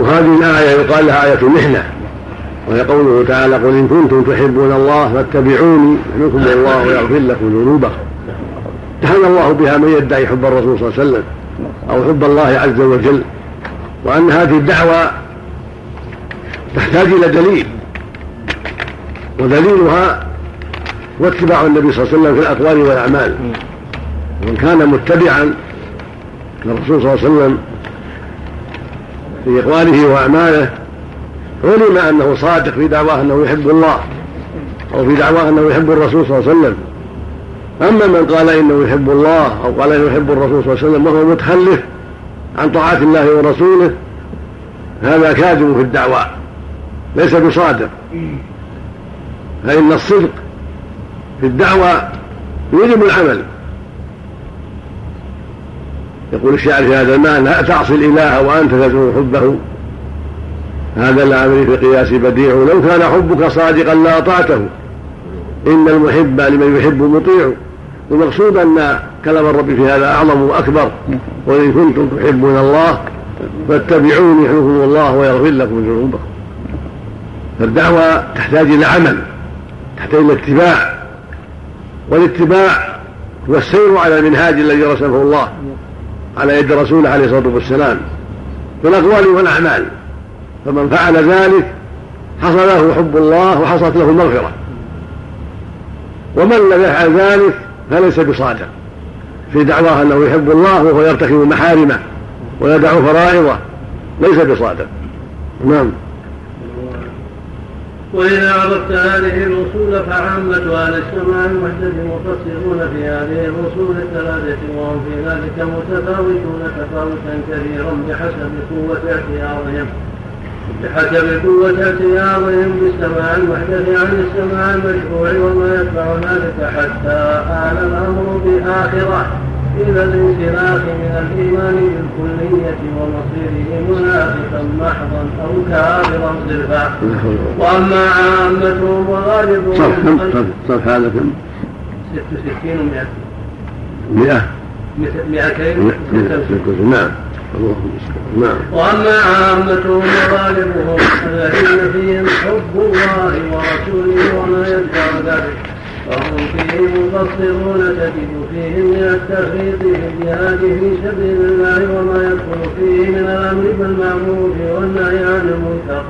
وهذه الآية يقال لها آية المحنة وهي قوله تعالى قل إن كنتم تحبون الله فاتبعوني يحبكم الله ويغفر لكم ذنوبكم. امتحن الله بها من يدعي حب الرسول صلى الله عليه وسلم أو حب الله عز وجل وأن هذه الدعوة تحتاج إلى دليل ودليلها واتباع النبي صلى الله عليه وسلم في الأقوال والأعمال. ومن كان متبعا للرسول صلى الله عليه وسلم في أقواله وأعماله علم أنه صادق في دعواه أنه يحب الله أو في دعواه أنه يحب الرسول صلى الله عليه وسلم. أما من قال إنه يحب الله أو قال إنه يحب الرسول صلى الله عليه وسلم وهو متخلف عن طاعة الله ورسوله هذا كاذب في الدعوى ليس بصادق. فإن الصدق في الدعوة يجب العمل. يقول الشاعر في هذا المعنى لا تعصي الإله وأنت تزور حبه. هذا الأمر في القياس بديع لو كان حبك صادقا لأطعته إن المحب لمن يحب مطيع. والمقصود أن كلام الرب في هذا أعظم وأكبر. وإن كنتم تحبون الله فاتبعوني يحبكم الله ويغفر لكم ذنوبكم. فالدعوة تحتاج إلى عمل تحتاج إلى اتباع. والاتباع هو السير على المنهاج الذي رسمه الله على يد رسوله عليه الصلاة والسلام. في الاقوال والأعمال. فمن فعل ذلك حصل له حب الله وحصلت له المغفره ومن لم يفعل ذلك فليس بصادق. في دعواه أنه يحب الله وهو يرتكب محارمه ويدع فرائضه ليس بصادق. نعم. وإذا عرفت هذه الأصول فعامة أهل السماء المحدث مفسرون في هذه الأصول الثلاثة وهم في ذلك متفاوتون تفاوتا كثيرا بحسب قوة اعتياضهم بحسب قوة اعتياضهم بالسماع المحدث عن السماع المشروع وما يتبع ذلك حتى آل الأمر بآخرة. إلى الانسلاخ من الإيمان بالكلية ومصيره منافقا محضا أو كافرا صرفا. وأما عامتهم وغالبهم صف صف هذا كم؟ ست وستين ومئة مئة. مئتين نعم. نعم. وأما عامتهم وغالبهم الذين فيهم حب الله ورسوله وما يتبع ذلك. وهم فيه مقصرون تجد فيهم من التفريط في الجهاد في سبيل الله وما يدخل فيه من الامر بالمعروف والنهي عن المنكر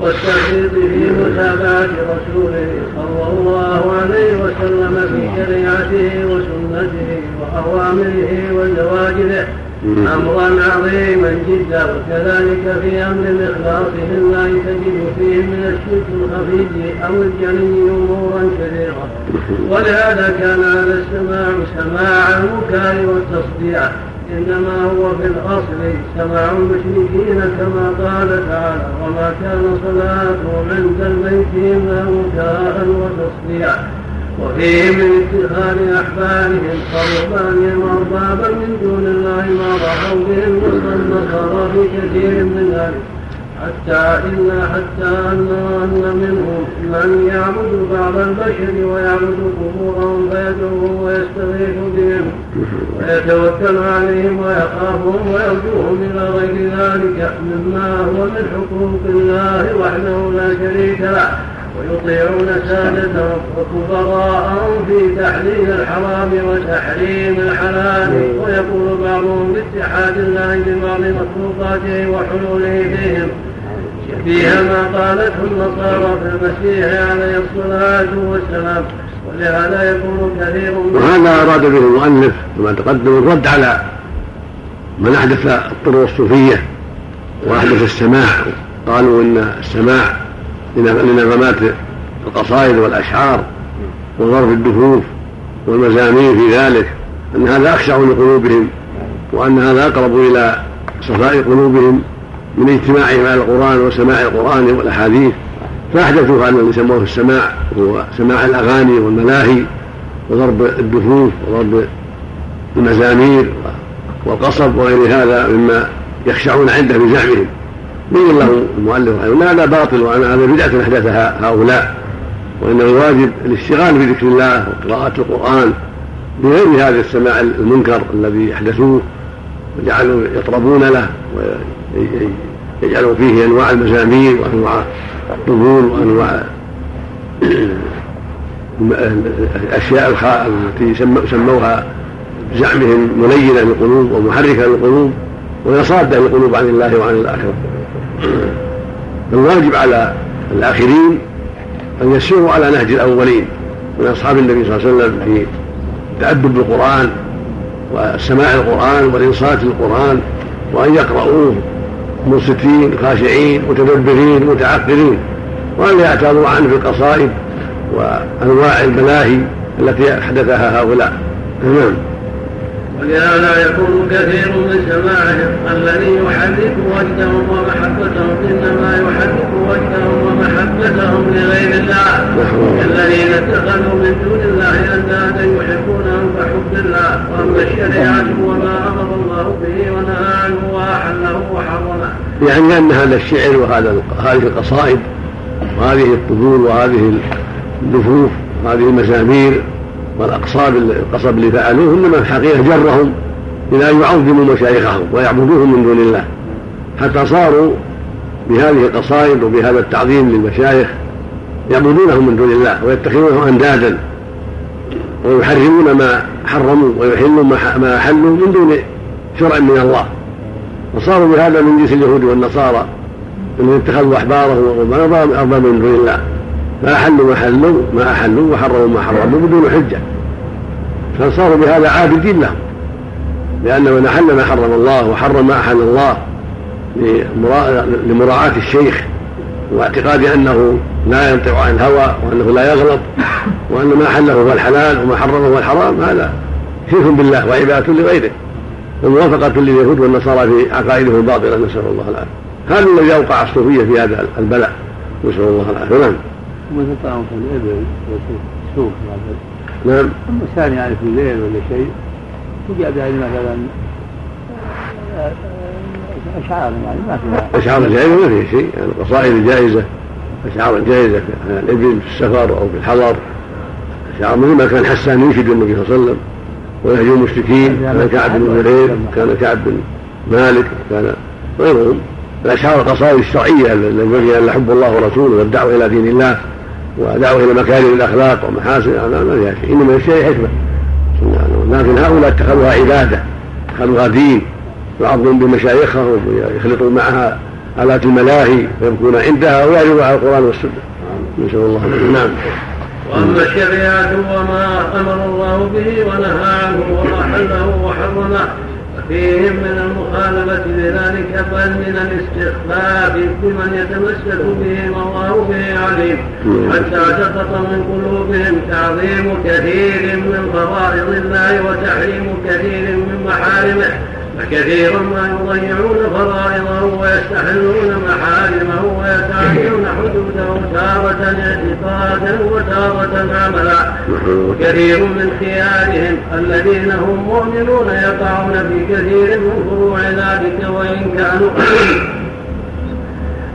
والتفريط في متابعة رسوله صلى الله عليه وسلم في شريعته وسنته وأوامره وزواجره أمرا عظيما جدا. وكذلك في أمر الإخلاص لله تجد فيه من الشرك الخفي أو الجلي أمورا كثيرة. ولهذا كان هذا السماع سماع المكار والتصديع. إنما هو في الأصل سماع المشركين كما قال تعالى وما كان صلاتهم عند البيت إلا مكاء وتصديعا وفيه من اتخاذ أحبارهم قربانهم أربابا من دون الله ما ضحوا به النصارى في كثير من ذلك. حتى إلا حتى أن منهم من يعبد بعض البشر ويعبد قبورهم فيدعوهم ويستغيث بهم ويتوكل عليهم ويخافهم ويرجوهم إلى غير ذلك مما هو من حقوق الله وحده لا شريك له ويطيعون سادتهم وكبراءهم في تحليل الحرام وتحريم الحلال ويقول بعضهم باتحاد الله ببعض مخلوقاته وحلوله فيهم فيها ما قالته النصارى في المسيح عليه الصلاة والسلام ولهذا يكون كثير وهذا أراد به المؤلف كما تقدم الرد على من أحدث الطرق الصوفية وأحدث السماع قالوا إن السماع لنغمات القصائد والأشعار وضرب الدفوف والمزامير في ذلك أن هذا أخشع لقلوبهم وأن هذا أقرب إلى صفاء قلوبهم من اجتماعهم على القرآن وسماع القرآن والأحاديث فأحدثوا هذا الذي سموه السماع هو سماع الأغاني والملاهي وضرب الدفوف وضرب المزامير والقصب وغير هذا مما يخشعون عنده بزعمهم بين له المؤلف رحمه هذا باطل وهذا بدعة أحدثها هؤلاء وإنه الواجب الاشتغال بذكر الله وقراءة القرآن بغير هذا السماع المنكر الذي أحدثوه وجعلوا يطربون له ويجعلوا فيه أنواع المزامير وأنواع الطبول وأنواع الأشياء التي سموها زعمهم ملينة للقلوب ومحركة للقلوب ويصادة للقلوب عن الله وعن الآخرة. الواجب على الآخرين أن يسيروا على نهج الأولين من أصحاب النبي صلى الله عليه وسلم في التأدب بالقرآن وسماع القرآن والإنصات للقرآن وأن يقرؤوه منصتين خاشعين متدبرين متعقلين وأن يعتاضوا عنه في القصائد وأنواع الملاهي التي أحدثها هؤلاء. نعم. ولهذا يكون كثير من سماعهم الذي يحرك وجدهم ومحبتهم إنما يحرك وجدهم ومحبتهم لغير الله الذين اتخذوا من دون الله أندادا يحبونهم كحب الله واما الشريعه وما أمر الله به ونهى عنه وأحله وحرمه. يعني أن هذا الشعر وهذا هذه القصائد وهذه الطبول وهذه النفوف وهذه المزامير والاقصاب القصب اللي فعلوه انما الحقيقة جرهم إلى ان يعظموا مشايخهم ويعبدوهم من دون الله حتى صاروا بهذه القصائد وبهذا التعظيم للمشايخ يعبدونهم من دون الله ويتخذونهم اندادا ويحرمون ما حرموا ويحلون ما احلوا من دون شرع من الله وصاروا بهذا من جنس اليهود والنصارى الذين اتخذوا احبارهم ورهبانهم اربابا من دون الله ما أحلوا ما حلوا ما أحلوا وحرموا ما حرموا بدون حجة. فصاروا بهذا عابدين لهم. لأن من أحل ما حرم الله وحرم ما أحل الله لمراعاة الشيخ واعتقاد أنه لا ينطق عن الهوى وأنه لا يغلط وأن ما أحله هو الحلال وما حرمه هو الحرام هذا شرك بالله وعبادة لغيره. وموافقة لليهود والنصارى في عقائدهم الباطلة نسأل الله العافية. هذا الذي أوقع الصوفية في هذا البلاء نسأل الله العافية. نعم. مثل طعام في الإبل السوق نعم. إنسان يعني في الليل ولا شيء وجاء بهذه مثلا أشعار يعني ما فيها. أشعار جائزة ما فيها شيء يعني قصائد جائزة أشعار جائزة في الإبل في السفر أو في الحضر. أشعار مثل ما كان حسان ينشد النبي صلى الله عليه وسلم ويهجو المشركين. كان كعب بن زرير كان كعب بن مالك كان غيرهم. الأشعار القصائد الشرعية التي ينبغي أن يحب الله ورسوله والدعوة إلى دين الله. ودعوة إلى مكارم الأخلاق ومحاسن الاعمال ما فيها شيء. إنما الشيء حكمة. لكن هؤلاء اتخذوها عبادة اتخذوها دين يعظمون بمشايخهم ويخلطون معها آلات الملاهي ويبكون عندها ويعرضوا على القرآن والسنة. نسأل الله نعم. وأما الشريعة وما أمر الله به ونهى عنه واحله وحرمه فيهم من المخالفة لذلك بل من الاستخفاف بمن يتمسك به ما الله به عليم حتى سقط من قلوبهم تعظيم كثير من فرائض الله وتحريم كثير من محارمه. فكثيرا ما يضيعون فرائضه ويستحلون محارمه ويتعدون حدوده تارة اعتقادا وتارة عملا. وكثير من خيارهم الذين هم مؤمنون يقعون في كثير من فروع ذلك وإن كانوا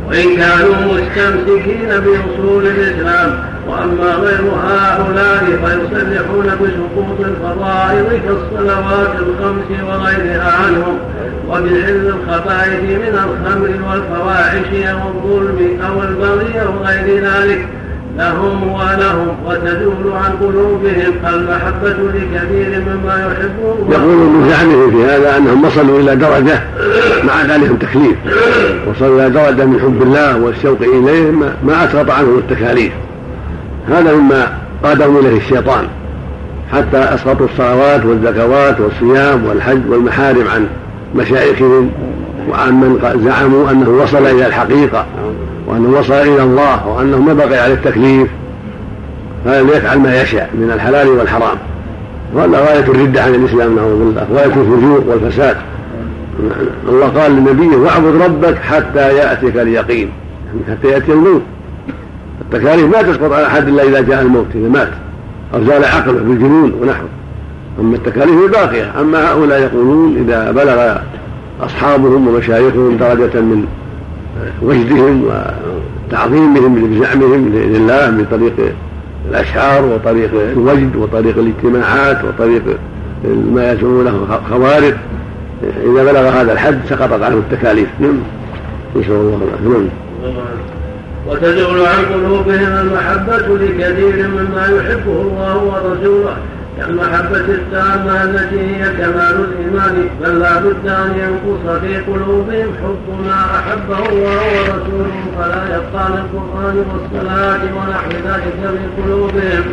وإن كانوا مستمسكين بأصول الإسلام. وأما غير هؤلاء فيصرحون بسقوط الفرائض كالصلوات الخمس وغيرها عنهم وبحل الخبائث من الخمر والفواحش أو الظلم أو البغي أو غير ذلك. لهم ولهم وتزول عن قلوبهم المحبة لكثير مما يحبون. يقول من زعمه في هذا أنهم وصلوا إلى درجة مع ذلك تكليف. وصلوا إلى درجة من حب الله والشوق إليه ما أسقط عنهم التكاليف. هذا مما قادهم إليه الشيطان حتى أسقطوا الصلوات والزكوات والصيام والحج والمحارم عن مشايخهم وعن من زعموا أنه وصل إلى الحقيقة وأنه وصل إلى الله وأنه ما بقي على التكليف. فليفعل ما يشاء من الحلال والحرام. وهذا غاية الردة عن الإسلام نعوذ بالله غاية الفجور والفساد. الله قال لنبيه واعبد ربك حتى يأتيك اليقين. يعني حتى يأتي الموت التكاليف ما تسقط على احد إلا إذا جاء الموت إذا مات. أو زال عقله بالجنون ونحوه أما التكاليف باقيه أما هؤلاء يقولون إذا بلغ أصحابهم ومشايخهم درجة من وجدهم وتعظيمهم بزعمهم لله بطريق الأشعار وطريق الوجد وطريق الاجتماعات وطريق ما يسمونه خوارق. إذا بلغ هذا الحد سقطت عنه التكاليف. نعم. نسأل الله العافية. نعم. وتزول عن قلوبهم المحبة لكثير مما يحبه الله ورسوله كالمحبة التامة التي هي كمال الإيمان بل لا بد أن ينقص في قلوبهم حب ما أحبه الله ورسوله فلا يبقى للقرآن والصلاة ونحو ذلك في قلوبهم.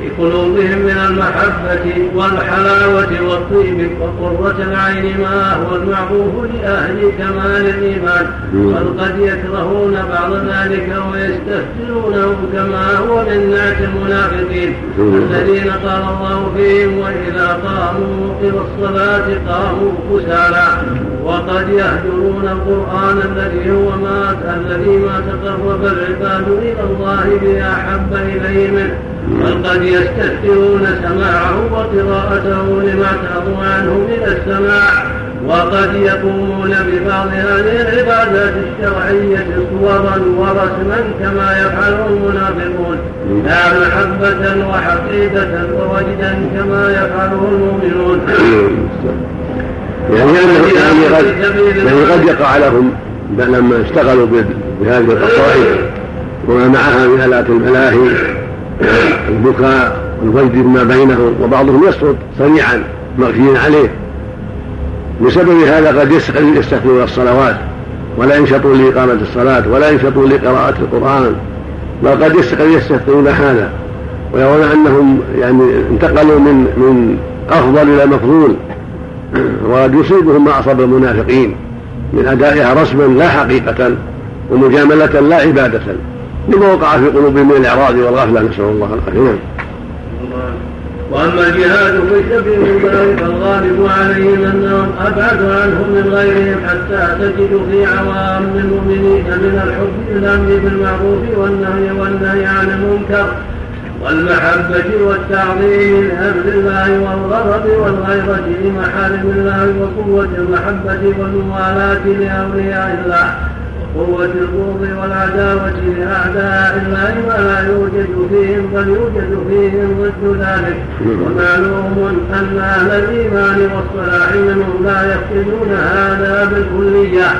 في قلوبهم من المحبة والحلاوة والطيب وقرة العين ما هو المعروف لأهل كمال الإيمان بل قد يكرهون بعض ذلك ويستهزئونه كما هو من نعت المنافقين. الذين قال الله فيهم وإذا قاموا إلى الصلاة قاموا كسالى وقد يهجرون القرآن الذي هو ما الذي ما تقرب العباد إلى الله بأحب إليه منه. بل قد يستكثرون سماعه وقراءته لما تعظم عنه من السماع وقد يقومون ببعض هذه العبادات الشرعية صورا ورسما كما يفعله المنافقون. لا محبة وحقيقة ووجدا كما يفعله المؤمنون. يعني يعني قد يعني قد يقع لهم لما اشتغلوا بهذه القصائد وما معها من آلات الملاهي البكاء والوجد ما بينهم وبعضهم يسقط سريعا مغشيا عليه. بسبب هذا قد يستكثرون الصلوات ولا ينشطون لإقامة الصلاة ولا ينشطون لقراءة القرآن بل قد يستكثرون هذا. ويرون أنهم يعني انتقلوا من من أفضل إلى مفضول وقد يصيبهم ما أصاب المنافقين من أدائها رسما لا حقيقة ومجاملة لا عبادة. لما وقع في قلوبهم من الاعراض والغفلة نسأل الله العافية. نعم. وأما الجهاد في سبيل الله فالغالب عليهم أنهم ابعد عنهم من غيرهم حتى تجد في عوام المؤمنين من الحب الأمر بالمعروف والنهي والنهي عن المنكر والمحبة والتعظيم لأمر الله والغضب والغيرة لمحارم الله وقوة المحبة والموالاة لأولياء الله. قوة البغض والعداوة لأعداء الله ولا يوجد فيهم بل يوجد فيهم ضد ذلك. ومعلوم أن أهل الإيمان والصلاح منهم لا يفقدون هذا بالكلية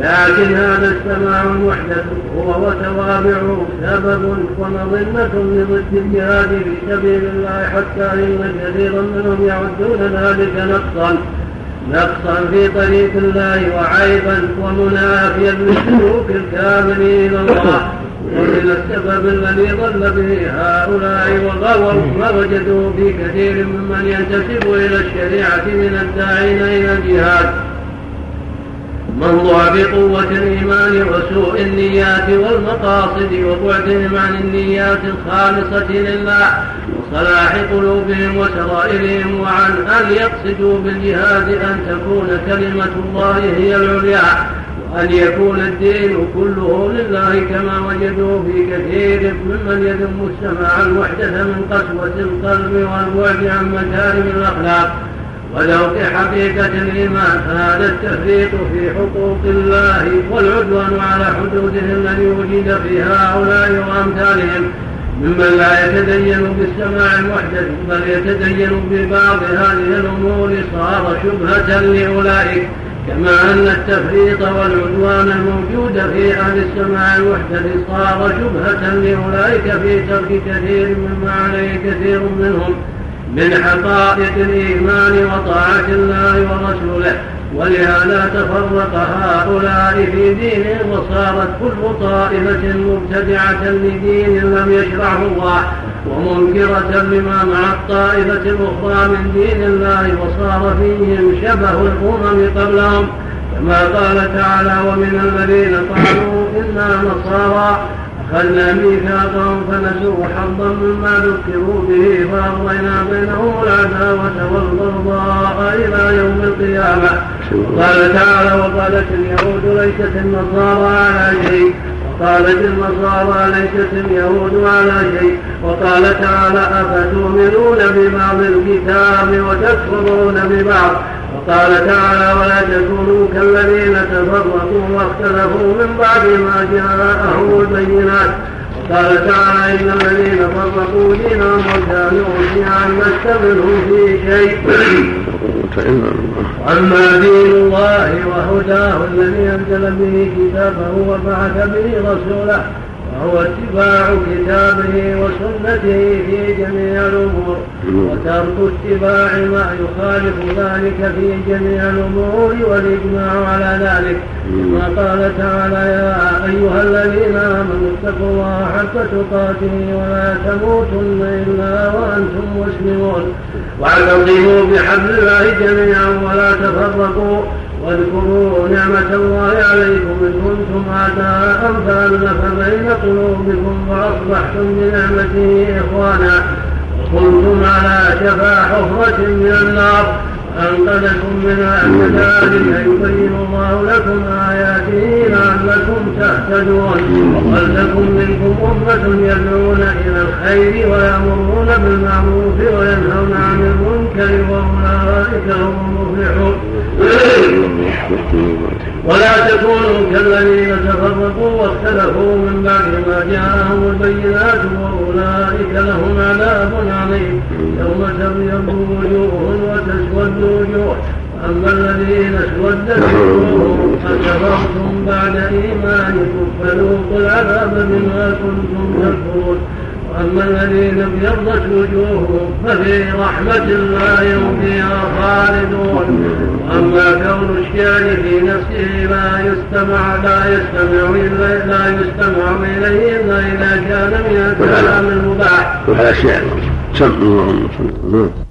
لكن هذا السماع المحدث هو وتوابعه سبب ومظنة لضد الجهاد في سبيل الله حتى إن كثيرا منهم يعدون ذلك نقصا. نقصا في طريق الله وعيبا ومنافيا للسلوك الكامل إلى الله ومن السبب الذي ضل به هؤلاء وغووا ما وجدوا في كثير ممن ينتسب إلى الشريعة من الداعين إلى الجهاد. من ضعف قوة الإيمان وسوء النيات والمقاصد وبعدهم عن النيات الخالصة لله وصلاح قلوبهم وسرائرهم وعن أن يقصدوا بالجهاد أن تكون كلمة الله هي العليا وأن يكون الدين كله لله كما وجدوا في كثير ممن يذم السماع المحدث من قسوة القلب والبعد عن مكارم الأخلاق وذوق حقيقة الإيمان هذا التفريط في حقوق الله والعدوان على حدوده الذي وجد في هؤلاء وأمثالهم ممن لا يتدين بالسماع المحدث بل يتدين ببعض هذه الأمور صار شبهة لأولئك كما أن التفريط والعدوان الموجود في أهل السماع المحدث صار شبهة لأولئك في ترك كثير مما عليه كثير منهم. من حقائق الإيمان وطاعة الله ورسوله ولهذا تفرق هؤلاء في دينهم وصارت كل طائفة مبتدعة لدين لم يشرعه الله ومنكرة لما مع الطائفة الأخرى من دين الله وصار فيهم شبه الأمم قبلهم. كما قال تعالى ومن الذين قالوا إنا نصارى أخذنا ميثاقهم فنسوا حظا مما ذكروا به فأغرينا بينهم العداوة والبغضاء إلى يوم القيامة. قال تعالى وقالت اليهود ليست النصارى على شيء. قالت النصارى ليست اليهود على شيء. وقال تعالى أفتؤمنون ببعض الكتاب وتكفرون ببعض؟ وقال تعالى ولا تكونوا كالذين تفرقوا واختلفوا من بعد ما جاءهم البينات. قال تعالى إن الذين فرقوا دينهم وكانوا شيعا لست منهم في شيء. أما دين الله وهداه الذي أنزل به كتابه وبعث به رسوله وهو اتباع كتابه وسنته في جميع الأمور. وترك اتباع ما يخالف ذلك في جميع الأمور والإجماع على ذلك. كما قال تعالى يا أيها الذين آمنوا اتقوا الله حق تقاته ولا تموتن إلا وأنتم مسلمون. واعتصموا بحبل الله جميعا ولا تفرقوا. واذكروا نعمة الله عليكم إن كنتم أعداء فألف بين قلوبكم فأصبحتم بنعمته إخوانا وكنتم على شفا حفرة من النار أنقذكم منها كذلك يبين الله لكم آياته لعلكم تهتدون. ولتكن منكم أمة يدعون إلى الخير ويأمرون بالمعروف وينهون عن المنكر وأولئك هم المفلحون. ولا تكونوا كالذين تفرقوا واختلفوا من بعد ما جاءهم البينات وأولئك لهم عذاب عليم. يوم تبيض وجوه وتسود وجوه أما الذين اسودت وجوههم بعد إيمانكم فذوقوا العذاب بما كنتم تكفرون. وأما الذين ابيضت وجوههم ففي رحمة الله هم فيها خالدون. وأما كون الشعر في نفسه لا يستمع لا يستمع إلا لا يستمع إليه إلا إذا كان من الكلام المباح. وهذا الشعر سم اللهم صل